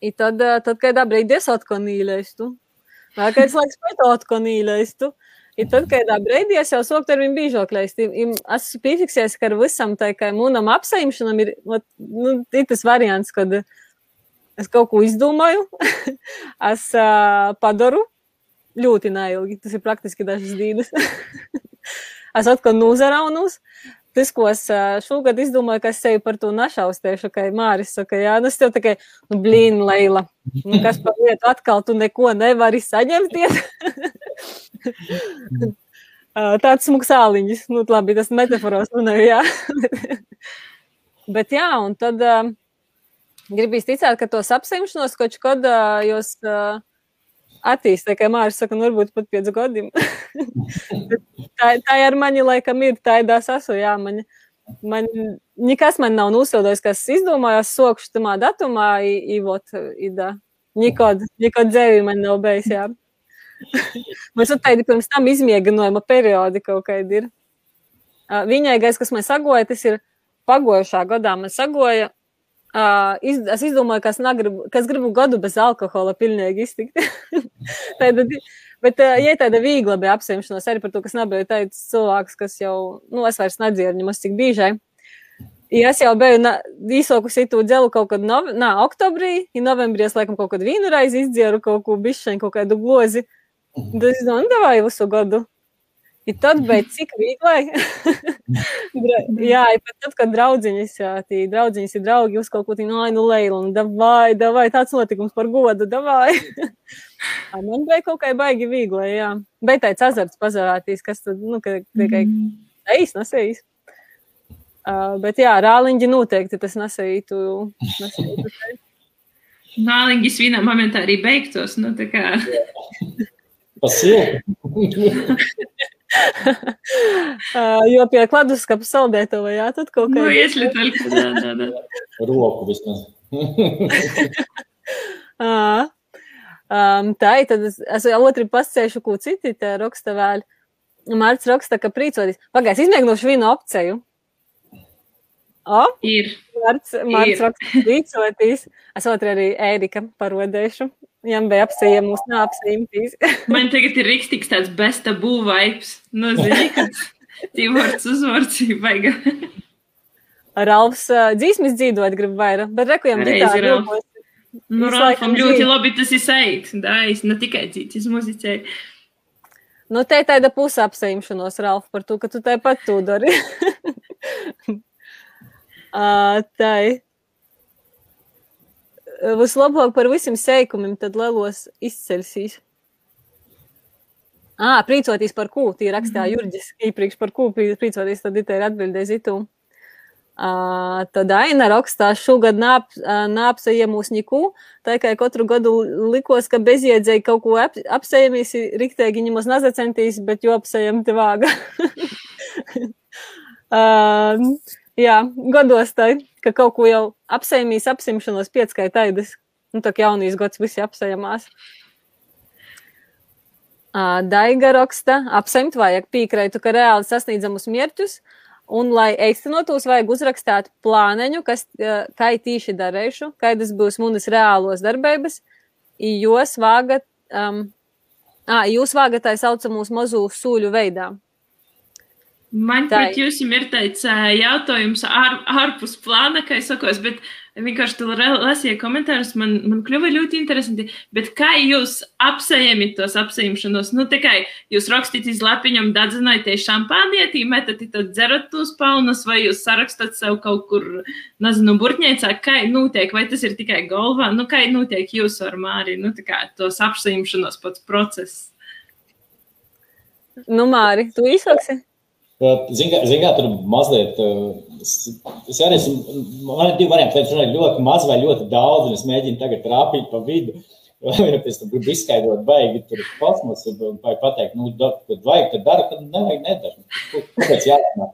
I tad, tad kādā brīdī es atkal īlēstu. Vai kāds laiks pēc atkal īlēstu. I tad, kad brīdī es jau sāku ar viņu bīžoklēs, es piefiksēju, ka ar visam tā kā mūnam apsaimšanam ir, nu, ir tas variants, kad es kaut ko izdomāju, es uh, padaru ļoti neilgi, tas ir praktiski dažas dienas. es atkal nozaraunos, tas, ko es šogad izdomāju, ka es sevi par to našaustēšu, ka Māris saka, jā, nu es tev tikai, nu, blīn, Leila, nu, kas par lietu atkal tu neko nevari saņemties. Tāds smuks āliņš, nu, labi, tas metaforos runāju, jā. Bet jā, un tad gribīs ticēt, ka tos apsimšanos, kaut kad uh, jūs uh, attīstīt, kā Mārcis saka, nu, varbūt pat pēc gadiem. tā, tā ar mani laikam ir, tā ir dās asu, jā, man, man, nekas man nav nosodojis, kas izdomājās sokšu tamā datumā, i, i vot, i da. Nikod, nikod dzēvi man nav bijis, jā. Mums ir tādi pirms tam izmieganojuma periodi kaut kādi ir. Viņai, gais, kas man sagoja, tas ir pagojušā gadā man sagoja Uh, iz, es izdomāju, ka es, negribu, ka es gribu gadu bez alkohola pilnīgi iztikt. tāda, bet, uh, ja tāda viegla bija apsimšanās arī par to, kas nebija tāds cilvēks, kas jau, nu, es vairs nedzieru, nemaz cik bīžai. Ja es jau biju īsokusi to dzelu kaut kad nov, nā, oktobrī, ja novembrī es laikam kaut kad vienu reizi izdzieru kaut ko bišķaņu, kaut kādu glozi. Tad es domāju, nu, davai visu gadu. I tad, bet cik vieglai. jā, pat tad, kad draudziņas, jā, tī draudziņas ir draugi, uz kaut ko tī, nu, nu, Leila, un davai, davai, tāds notikums par godu, davai. Man bija kaut kā baigi viegli, jā. Bet tāds azarts pazarātīs, kas tad, nu, ka tikai mm. eis, nesējis. Uh, bet jā, rāliņģi noteikti tas nesējītu. nesējītu Rāliņģis vienā momentā arī beigtos, nu, tā kā. Pasilku. jo pie kladuskapa saldētava, jā, tad kaut kā. Nu, iesļit vēl, jā, jā, jā. Roku vismaz. um, tā, tad es, es otri pasēšu, ko citi te raksta vēl. Mārts raksta, ka prīcoties. Pagājis, izmēģinošu vienu opciju. O, Ir. Marts, Marts raksta līdzotīs. Es otru arī Ērika parodēšu. Viņam bija apsējiem, mums nav apsējumtīs. Man tagad ir rikstīgs tāds besta būvaips. Nu, zini, kad Tīvorts uzvārds ir vaiga. Ralfs uh, dzīsmis dzīvot grib vairāk, bet rekujam ģitāru. Nu, Ralfam ļoti dzīvo. labi tas ir seit. Da, es ne tikai dzītis muzicēju. Nu, te ir tāda pusapseimšanos, Ralf, par to, ka tu tāpat to dari. uh, tai. Vislabāk par visiem seikumiem, tad lielos izceļsīs. Ā, prīcoties par ko, tī rakstīja Jurģis, īpriekš par ko prīcoties, tad te ir atbildēs itu. Uh, tad Aina rakstā šogad nāp, ā, nāpsajiem mūs niku, tā kā katru gadu likos, ka bezjēdzēji kaut ko ap, apsējamīs, riktēgi ņemos nazacentīs, bet jo apsējam te vāga. uh, jā, gados tā, ka kaut ko jau apsējamīs, apsimšanos pieckai taidas. Nu, tā kā jaunīs gads visi apsējamās. Uh, Daiga raksta, apsemt vajag pīkraitu, ka reāli sasniedzamus mērķus, un, lai īstenotos, vajag uzrakstīt plāneņu, kas, kā tīši darīšu, kādas būs manas reālos darbības, i jos vāgat, um, ā, jūs vāgat tā saucamos mazu sūļu veidā. Man pret jums ir tāds jautājums ār, ārpus plāna, kā es sakos, bet vienkārši tu re- lasīji komentārus, man, man kļuva ļoti interesanti. Bet kā jūs apsējami tos apsējumšanos? Nu, tikai jūs rakstīt iz lapiņam, dadzinājieties šampānietī, metat tad dzerat tos palnas, vai jūs sarakstat sev kaut kur, nezinu, burtņēcā, kā notiek, vai tas ir tikai galvā, nu, kā notiek jūsu ar Māri, nu, tā kā tos apsējumšanos pats process. Nu, Māri, tu izsaksi? Ziniet, kā tur mazliet. uh, Es, arī esmu, man ir divi varianti. Vai ir ļoti maz vai ļoti daudz, un es mēģinu tagad trāpīt pa vidu. Vai pēc tam gribu izskaidrot, baigi tur kosmos, vai pateikt, nu, da, kad vajag, tad dara, kad nevajag, nedara. Kāpēc jārunā?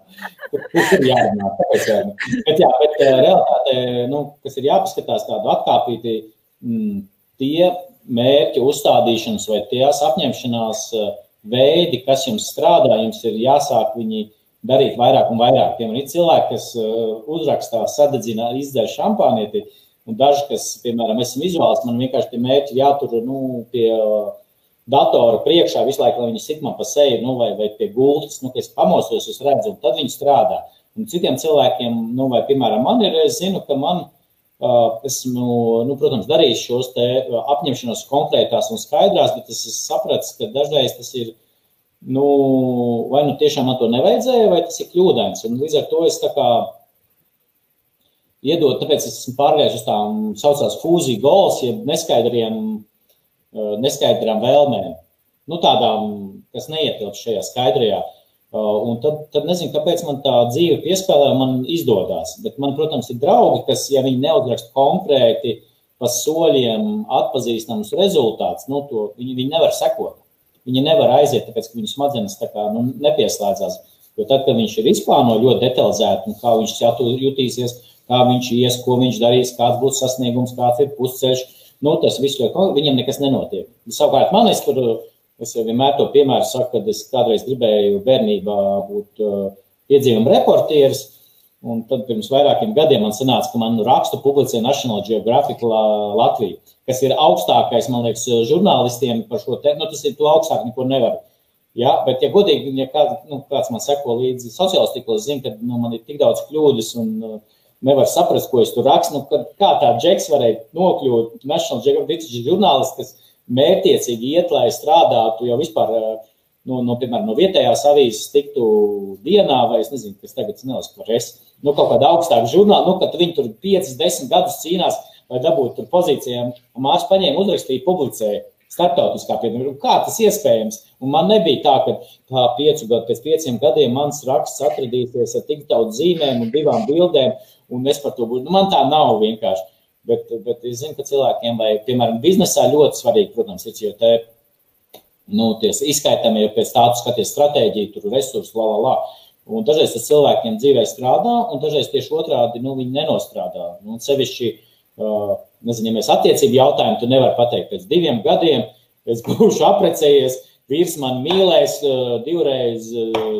Kur kur ir jārunā? Kāpēc jārunā? Bet, jā, bet uh, realitāte, nu, kas ir jāpaskatās tādu atkāpīti, mm, tie mērķi uzstādīšanas vai tās apņemšanās uh, veidi, kas jums strādā, jums ir jāsāk viņi darīt vairāk un vairāk. Piemēram, ir cilvēki, kas uh, uzrakstā, sadedzina, izdzer šampānieti, un daži, kas, piemēram, esmu izvēlēts, man vienkārši tie mērķi jātur nu, pie uh, datora priekšā visu laiku, lai viņi sit man pa seju, nu, vai, vai pie gultas, nu, ka es pamosos, es redzu, un tad viņi strādā. Un citiem cilvēkiem, nu, vai, piemēram, man ir, es zinu, ka man Uh, esmu, nu, protams, darījis šos apņemšanos konkrētās un skaidrās, bet es esmu sapratis, ka dažreiz tas ir, nu, vai nu tiešām man to nevajadzēja, vai tas ir kļūdains. Un līdz ar to es tā kā iedod, tāpēc es esmu pārgājis uz tām saucās fūziju goals, jeb neskaidriem, neskaidrām vēlmēm. Nu, tādām, kas neietilpst šajā skaidrajā. Uh, Un tad, tad nezinu, kāpēc man tā dzīve piespēlē, man izdodas. Bet man, protams, ir draugi, kas, ja viņi neuzraksta konkrēti pa soļiem atpazīstamus rezultātus, nu, to viņi, viņi nevar sekot. Viņi nevar aiziet, tāpēc, ka viņu smadzenes tā kā nu, nepieslēdzās. Jo tad, kad viņš ir izplānojis ļoti detalizēti, un kā viņš jutīsies, kā viņš ies, ko viņš darīs, kāds būs sasniegums, kāds ir pusceļš, nu, tas viss ļoti konkrēti, viņam nekas nenotiek. Savukārt man es tur, es jau vienmēr to piemēru saku, kad es kādreiz gribēju bērnībā būt uh, piedzīvuma reportieris, un tad pirms vairākiem gadiem man sanāca, ka man rakstu publicē National Geographic La- Latvija, kas ir augstākais, man liekas, žurnālistiem par šo te, nu, tas ir to augstāk, neko nevar. Ja, bet, ja godīgi, ja kāds, nu, kāds man seko līdzi sociālos tīklos, zina, ka nu, man ir tik daudz kļūdas un uh, nevar saprast, ko es tur rakstu. Nu, kad, kā tā džeks varēja nokļūt National Geographic žurnālists, kas mērķiecīgi iet, lai strādātu jau vispār uh, no, no, piemēram, no vietējās avīzes tiktu dienā, vai es nezinu, kas tagad nelasu par es. Nu, kaut kāda augstāka žurnāla, nu, kad viņi tur 5, 10 gadus cīnās, lai dabūtu tur pozīcijām. Un mārs paņēma, uzrakstīja, publicēja starptautiskā piemēram. Kā tas iespējams? Un man nebija tā, ka tā piecu gadu, pēc pieciem gadiem mans raksts atradīsies ar tik daudz zīmēm un divām bildēm, un es par to būšu. Nu, man tā nav vienkārši. Bet, bet es zinu, ka cilvēkiem, vai, piemēram, biznesā ļoti svarīgi, protams, ir, jo te nu, izskaitāmie pēc tādu skaties stratēģiju, tur resursu, la, la, la. Un dažreiz tas cilvēkiem dzīvē strādā, un dažreiz tieši otrādi nu, viņi nenostrādā. Nu, un sevišķi, nezinu, ja mēs attiecību jautājumu, tu nevari pateikt, pēc diviem gadiem es būšu aprecējies, vīrs man mīlēs divreiz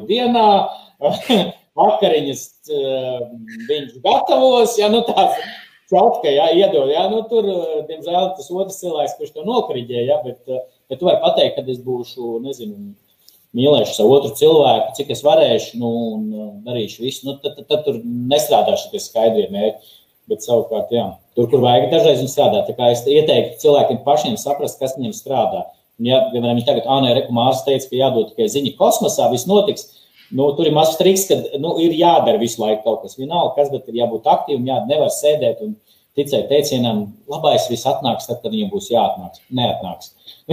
dienā, vakariņas viņš gatavos, ja nu tāds čautka, ja iedod, ja nu tur, diemžēl, tas otrs cilvēks, kurš to nokriģē, ja, bet, bet tu vari pateikt, kad es būšu, nezinu, mīlēšu savu otru cilvēku, cik es varēšu, nu, un darīšu visu, nu, tad, tad, tad tur nestrādāšu tie skaidrie mērķi. Bet savukārt, jā, tur, kur vajag, dažreiz viņi strādā. Tā kā es ieteiktu cilvēkiem pašiem saprast, kas viņiem strādā. Un, ja, piemēram, viņi tagad, nē, rekumārs teica, ka jādod tikai ziņa kosmosā, viss notiks. Nu, tur ir mazs triks, ka nu, ir jādara visu laiku kaut kas. Vienalga, kas, bet ir jābūt aktīvam, jā, nevar sēdēt un ticēt teicienam, labais viss atnāks, tad, kad viņam būs jāatnāks. Neatnāks.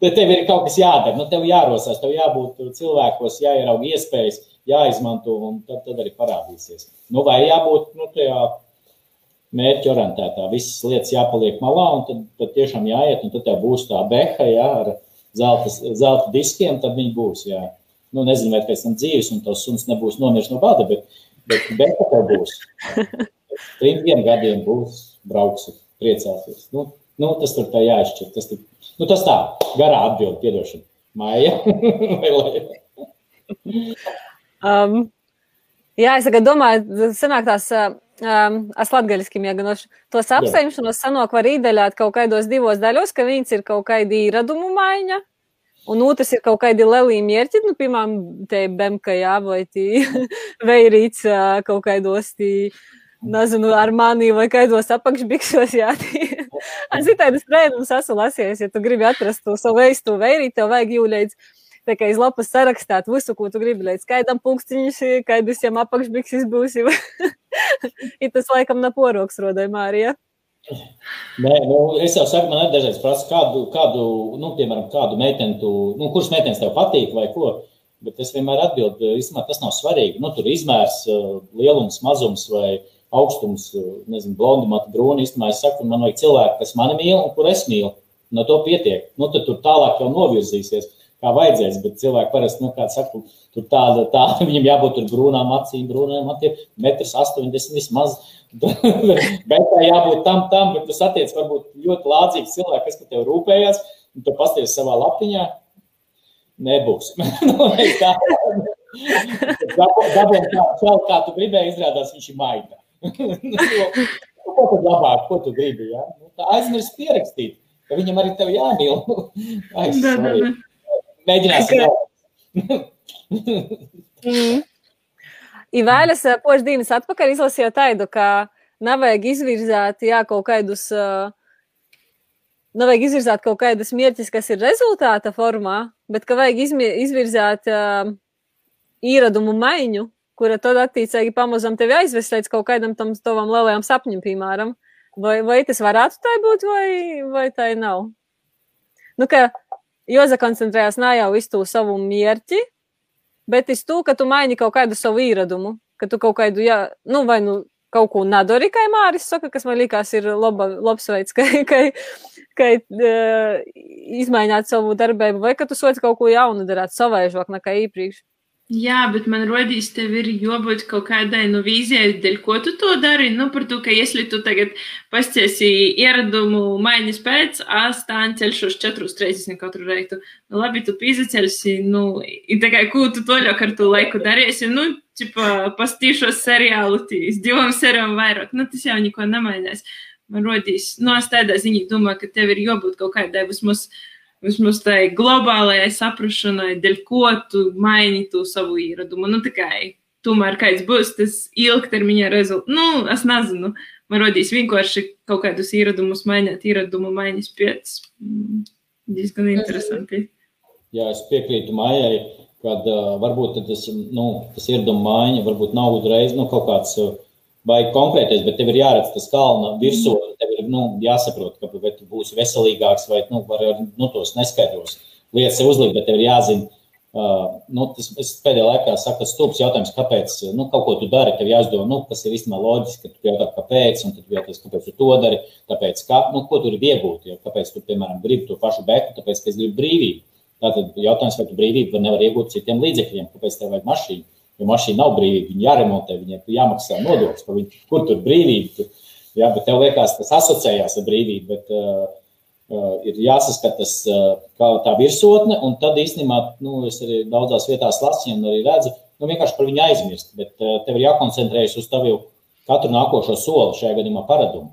tad tev ir kaut kas jādara, nu, tev jārosās, tev jābūt cilvēkos, jāierauga iespējas, jāizmanto, un tad, tad arī parādīsies. Nu, vai jābūt nu, tajā mērķa orientētā. Visas lietas jāpaliek malā, un tad, tad tiešām jāiet, un tad tev būs tā beha jā, ar zelta, zelta diskiem, tad viņi būs. Jā. Nu, nezinu, vai pēc tam dzīves, un tas suns nebūs nomiris no bada, bet, bet tev būs. Trim gadiem būs, brauksi, priecāsies. Nu, nu, tas tur tā jāizšķir. Tas, tur, nu, tas tā, garā atbildi, piedošana. Māja um, jā, es tagad domāju, sanāk tās Um, es latgaļiski mēģināšu tos apsaimšanos sanok var īdeļāt kaut kādos divos daļos, ka viens ir kaut kādi īradumu maiņa, un otrs ir kaut kādi lelī mērķi, nu, piemēram, te bemka jā, vai tī veirīts kaut kādos tī, nezinu, ar mani vai kādos apakšbiksos, jā, tī. Es itaidas brēnums esmu lasījis, ja tu gribi atrast to savu veistu veirīt, tev vajag jūļēdz Tā kā iz lapas sarakstāt visu, ko tu gribi, lai skaidām pulkstiņš, kādus jām apakšbiksis būsi. Ir tas laikam nav poroks rodai Mārija. Nē, nu, es jau saku, man ir dažreiz prasa, kādu, kādu, nu, piemēram, kādu meiteni tu, nu, kuras meitenes tev patīk vai ko. Bet es vienmēr atbildu, īstenībā tas nav svarīgi. Nu, tur izmērs, lielums, mazums vai augstums, nezinu, blondi, mati, brūni. Īstenībā es saku, man vajag cilvēku, kas mani mīl un kur es mīlu. No to pietiek. Nu, tad tur tālāk jau novirzīsies kā vajadzēs. Bet cilvēki parasti, nu, kā saka, tur tāda, tāda viņam jābūt tur brūnām acīm, brūnām acīm, metrs 80 vismaz. Bet tā jābūt tam, tam, bet tu satiec varbūt ļoti lācīgs cilvēks, kas par tevi rūpējās, un tu pasties savā lapiņā, nebūs. nu, tā, Dabūjām tā, kā tu gribēji, izrādās viņš ir maigā. Nu, ko tad labāk, ko tu gribi? Ja? Nu, aizmirst pierakstīt, ka viņam arī tev jāmīl. Aiz, Mēģināsim. mm. Ivēles pošdīnas atpakaļ izlasīju tādu, ka nevajag izvirzāt jā, kaut kādus, nevajag izvirzāt kaut kādas mērķis, kas ir rezultāta formā, bet ka vajag izvirzāt uh, īradumu maiņu, kura tad attiecīgi pamazam tevi aizvest līdz kaut kādam tam tavam lielajam sapņam, piemēram. Vai, vai tas varētu tā būt, vai, vai tā nav? Nu, ka Joza koncentrējās ne jau uz to savu mērķi, bet uz to, ka tu maini kaut kādu savu īradumu, ka tu kaut kādu, jā, nu, vai nu kaut ko nedari, kā Māris saka, kas man liekas ir laba, labs veids, ka, ka, ka uh, izmainīt savu darbību, vai ka tu soci kaut ko jaunu darāt, savaižāk nekā iepriekš. Jā, bet man rodīs, tev ir jābūt kaut kādai nu, vīzijai, dēļ ko tu to dari. Nu, par to, ka, ja tu tagad pasciesi ieradumu maiņas pēc, astāņu ceļšos 4.30 katru reitu. Nu, labi, tu pīzaceļsi, nu, ir tā kā, ko tu toļāk ar to laiku darīsi, nu, čipa, pastīšos seriālu, tīs, divam seriālam vairāk, nu, tas jau neko nemainās. Man rodīs, nu, es tādā ziņā domāju, ka tev ir jābūt kaut kādai vismaz. Mums vismaz tai globālajai saprašanai, dēļ ko tu maini to savu ieradumu. Nu, tikai tomēr kāds būs tas ilgtermiņa rezultāts. Nu, es nezinu, man rodīs vienkārši kaut kādus ieradumus mainīt, ieradumu maiņas pēc. Mm, diezgan interesanti. Jā, es piekrītu Mājai, kad uh, varbūt tas, nu, tas ieradumu maiņa varbūt nav uzreiz nu, kaut kāds. Uh, vai konkrētais, bet tev ir jāredz tas kalna virsū, tev ir nu, jāsaprot, ka vai tu būsi veselīgāks vai nu, var, nu, tos neskaidros lietas uzlikt, bet tev ir jāzina. Uh, nu, tas es pēdējā laikā saku, tas stulbs jautājums, kāpēc nu, kaut ko tu dari. Tev jāizdomā, nu, kas ir īstenībā loģiski, ka tu jautā, kāpēc, un tad jautās, kāpēc tu to dari. Tāpēc, kā, nu, ko tur ir iegūt, ja, kāpēc tu, piemēram, gribi to pašu beku, tāpēc, ka es gribu brīvību. Tātad jautājums, vai tu brīvību nevar iegūt citiem līdzekļiem, kāpēc tev vajag mašīnu. Jo mašīna nav brīvība, viņa jāremontē, viņai jāmaksā nodoklis par viņu. Kur tur brīvība? Tur, jā, bet tev liekas, tas asociējās ar brīvību. Bet, uh, uh, ir jāsaskatās uh, tā virsotne, un tad īstenībā, nu, es arī daudzās vietās lasīju un arī redzu, nu, vienkārši par viņu aizmirst, bet uh, tev ir jākoncentrējas uz tavu katru nākošo soli, šajā gadījumā paradumu.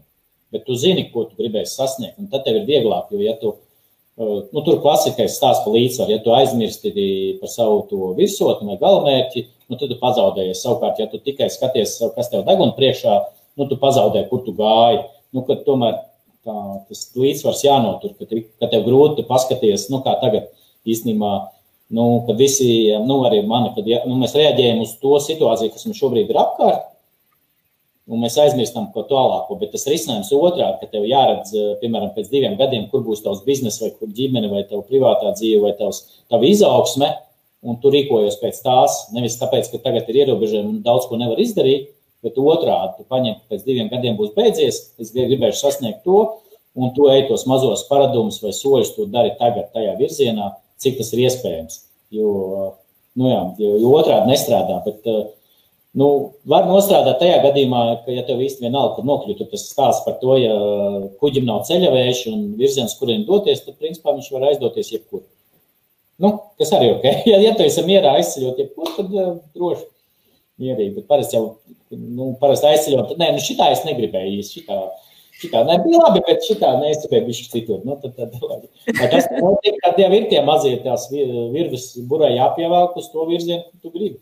Bet tu zini, ko tu gribēsi sasniegt, un tad tev ir vieglāk, jo, ja tu, uh, nu, tur klasikais stāsts par līdzsvaru, ja tu aizmirsti par savu to virsotni vai galamērķi, nu, tad tu pazaudējies. Savukārt, ja tu tikai skaties, kas tev deg un priekšā, nu, tu pazaudē, kur tu gāji. Nu, tomēr tā, tas līdzsvars jānotur, ka, ka tev grūti paskatīties, nu, kā tagad īstenībā. Nu, kad visi, nu, arī mani, kad ja, nu, mēs reaģējam uz to situāciju, kas mums šobrīd ir apkārt, un mēs aizmirstam ko tālāko. Bet tas risinājums otrādi, ka tev jāredz, piemēram, pēc diviem gadiem, kur būs tavs biznesa, vai kur ģimene, vai tava privātā dzīve, vai tavs, tava izaugsme, un tu rīkojies pēc tās. Nevis tāpēc, ka tagad ir ierobežojumi un daudz ko nevar izdarīt, bet otrādi tu paņem, ka pēc diviem gadiem būs beidzies, es gribēšu sasniegt to, un tu ej tos mazos paradumus vai soļus, tu dari tagad tajā virzienā, cik tas ir iespējams. Jo, nu jā, jo, jo otrādi nestrādā. Bet, nu, var nostrādāt tajā gadījumā, ka, ja tev īsti vienalga, kur nokļūt, tad tas stāsts par to, ja kuģim nav ceļavējuši un virziens, kuriem doties, tad, principā, viņš var aizdoties jebkur. Nu, kas arī ir ok. Ja, ja tu esi mierā aizceļot, jebkur, tad uh, droši mierīgi. Bet parasti jau, nu, parasti aizceļot, tad, nē, nu, šitā es negribēju īsti, šitā, šitā nebija labi, bet šitā neizcepēju bišķi citur. Nu, tad, tad, labi. Tas notiek, kad jau ir tie mazie tās virves burai jāpievelk uz to virzienu, ko tu gribi.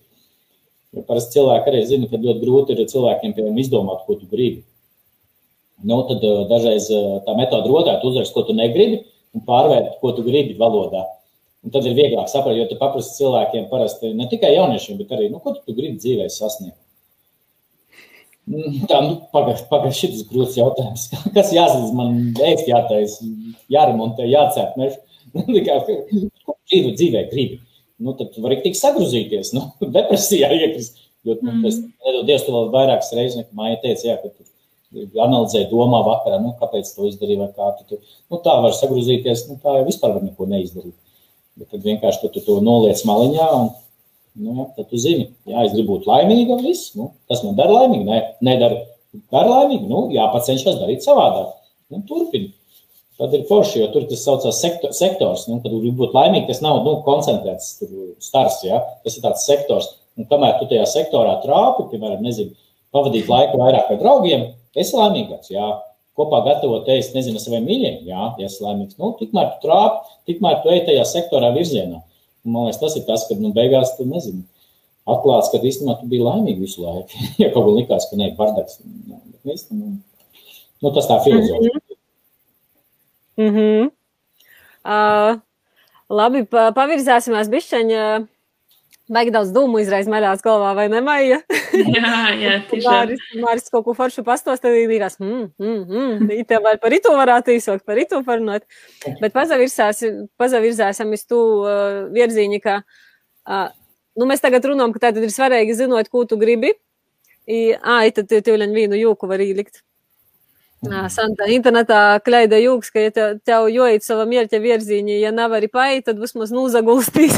Jo parasti cilvēki arī zina, ka ļoti grūti ir cilvēkiem, piemēram, izdomāt, ko tu gribi. Nu, tad dažreiz tā metode. Tu uzrakst, ko tu negribi, un pārvērt, ko tu gribi valodā. Un tad ir vieglāk saprast, jo tu paprasti cilvēkiem, parasti ne tikai jauniešiem, bet arī, nu, ko tu gribi dzīvē sasniegt. Mm, tā, nu, pagaidi, pagaidi, šis ir grūts jautājums. Kas jāsadz man ēst, jātaisa, jāremontē, jācēp mežu? Ko dzīve dzīvē gribi? Nu, tad tu vari tik sagrozīties, nu, depresijā iekrist. Jo, nu, tas, nedod Dievs, tu vēl vairākas reizes, nekā māja teica, jā, ka tu analizē, domā vakarā, nu, kāpēc to izdarīja vai kā tu, tu nu, tā var sagrozīties, nu, tā jau vispār var neko neizdarīt. Bet tad vienkārši tu to noliec maliņā. Un, nu, tad tu zini, jā, es gribu būt laimīga. Viss, nu, tas man dara laimīgu. Nē, nedara dara laimīgu. Nu, jāpacenšas darīt savādāk. Nu, Turpini. Tad ir forši, jo tur tas saucās sektor, sektors. Nu, kad gribi būt laimīgi, tas nav nu, koncentrēts stars. Ja? Tas ir tāds sektors. Un kamēr tu tajā sektorā trāpi, piemēram, nezinu, pavadīt laiku vairāk ar draugiem, esi laimīgāks. Jā kopā gatavot ēst, nezinu, saviem mīļiem, jā, ja esmu laimīgs. Nu, tikmēr tu trāpi, tikmēr tu ej tajā sektorā virzienā. Un, man liekas, tas ir tas, kad nu, beigās tu nezini. Atklāts, ka īstenībā tu biji laimīgs visu laiku. ja kaut kā likās, ka nē, bardaks. Nu, nu, tas tā filozofija. Mm -hmm. uh, labi, pavirzāsimies bišķiņā. Uh Baigi daudz dūmu izraisa maļās galvā, vai ne, Maija? jā, jā, tiešām. Māris, kaut ko foršu pastos, tad īrās, mm, mm, mm, itē vēl par itu varētu īsākt, par itu parunāt. Bet pazavirzāsim iz tū uh, virzīņi, ka, uh, nu, mēs tagad runājam, ka tātad ir svarīgi zinot, ko tu gribi. I, ā, tad tev vienu jūku var ielikt. Santa internetā kleida jūgs, ka, ja tev, tev joīt sava mierķa virzīņa, ja nav arī paiet, tad vismaz nūzagulstīs.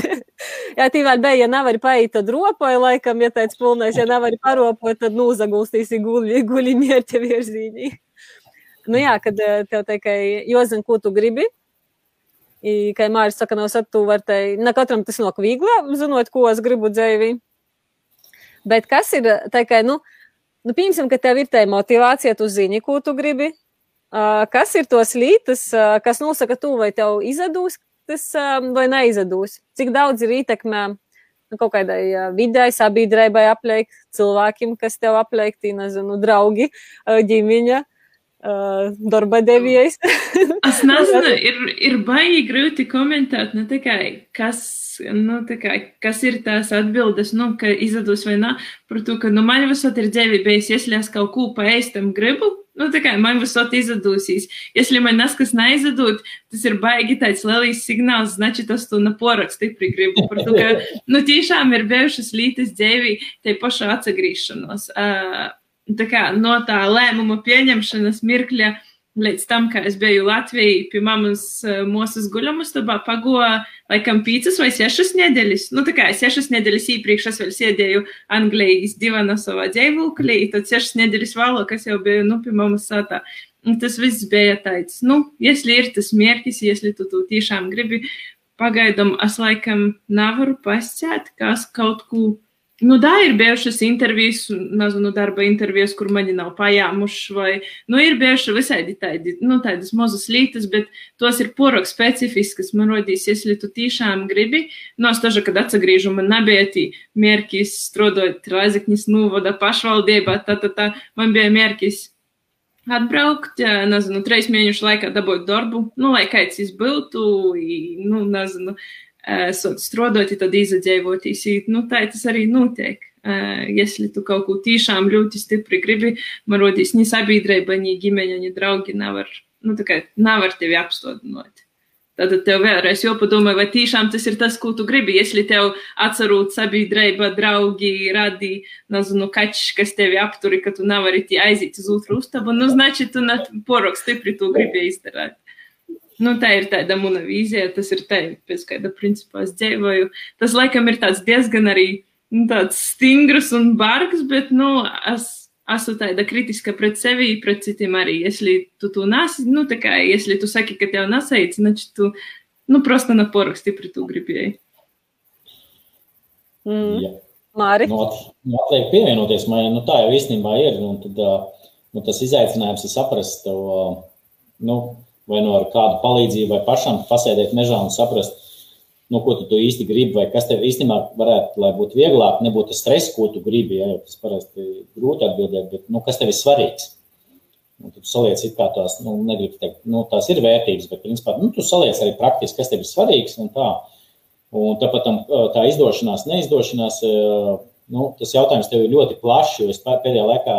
ja tī vēl bija, ja nav arī paiet, tad ropoja laikam, ja tāds pilnais, ja nav arī paropoja, tad nūzagulstīs guļi, guļi mierķa virzīņa. nu jā, kad tev tikai jozin, ko tu gribi, I, kā Māris saka, nav satū var te, ne katram tas nok viegli, zinot, ko es gribu dzēvi. Bet kas ir, tā kā, nu, nu, pieņemsim, ka tev ir tā motivācija, tu zini, ko tu gribi. Uh, kas ir tos lītas, uh, kas nosaka, tu vai tev izdevīs tas um, vai neizdevīs? Cik daudz ir ietekmē nu, kaut kādai uh, videi, sabiedrībai apliek, cilvēkiem, kas tev apliek, nezinu, draugi, ģimeņa darba devējs. es nezinu, ir, ir baigi grūti komentēt ne tikai, kas, nu, kā, kas ir tās atbildes, nu, ka izdodas vai nē, par to, ka, nu, man visot ir dzīve bijis, ja es kaut ko paēstam gribu, nu, tā kā man visot izdodūsīs. Ja man neskas neizdod, tas ir baigi tāds lielīs signāls, znači tas tu naporak stipri gribu. Par to, ka, nu, tiešām ir bijušas lītas dzīvī, te paša atsagrīšanos. Uh, tā kā no tā lēmuma pieņemšanas mirkļa līdz tam, kā es biju Latvijā, pie mammas mūsu guļamustabā, pagoja laikam pīcas vai sešas nedēļas. Nu, tā kā sešas nedēļas iepriekš es vēl sēdēju Anglijas divana savā dzīvoklī, tad sešas nedēļas vēlāk, kas jau bija, nu, pie mammas sātā. Un tas viss bija tāds, nu, ja ir tas mērķis, ja tu to tiešām gribi, pagaidām es laikam nevaru pasciet, kas kaut ko Nu, tā ir bijušas intervijas, nezinu, darba intervijas, kur mani nav pajāmuši, vai, nu, ir bijuši visādi tādi, nu, tādas mazas lietas, bet tos ir porok specifiskas. Man rodīs, ja tu tiešām gribi, no nu, es tažu, kad atsagrīžu, man nebija tī mērķis strādāt Raziknis novada pašvaldībā, tā, tā, tā, man bija mērķis atbraukt, nezinu, trīs mēnešu laikā dabūt darbu, nu, lai kāds izbiltu, nu, nezinu, esot strādājot, tad izdzīvotīs. Nu, tā tas arī notiek. Ja tu kaut ko tiešām ļoti stipri gribi, man rodīs, ni sabiedrība, ni ģimene, ni draugi nevar, nu, tā kā nevar tevi apstādināt. Tad tev vēlreiz jāpadomā, vai tiešām tas ir tas, ko tu gribi. Ja tev atcerot sabiedrība, draugi, radi, nezinu, kaķis, kas tevi apturi, ka tu nevari aiziet uz otru ustabu, nu, znači, tu ne porok stipri to gribi izdarīt. Nu, tā ir tāda mana vīzija, tas ir tā, pēc kāda principā es dzīvoju. Tas laikam ir tāds diezgan arī nu, tāds stingrs un bargs, bet, nu, es esmu tāda kritiska pret sevi, pret citiem arī. Если tu to nasi, nu, tā kā, если tu saki, ka tev nasaic, значит, tu, nu, просто на порох стipri tu gribēji. Mm. Ja. Māri? Nu, nu, atliek pievienoties, man, nu, tā jau īstenībā ir, un tad, nu, tas izaicinājums ir saprast to, nu, vai no nu ar kādu palīdzību, vai pašam pasēdēt mežā un saprast, nu, ko tu, tu īsti gribi, vai kas tev īstenībā varētu, lai būtu vieglāk, nebūtu tas stress, ko tu gribi. Ja, tas parasti grūti atbildēt, bet nu, kas tev ir svarīgs? Un tu saliec, kā tās, nu, negribu teikt, nu, tās ir vērtības, bet, principā, nu, tu saliec arī praktiski, kas tev ir svarīgs un tā. Un tāpat tā izdošanās, neizdošanās, nu, tas jautājums tev ir ļoti plašs, jo es pēdējā laikā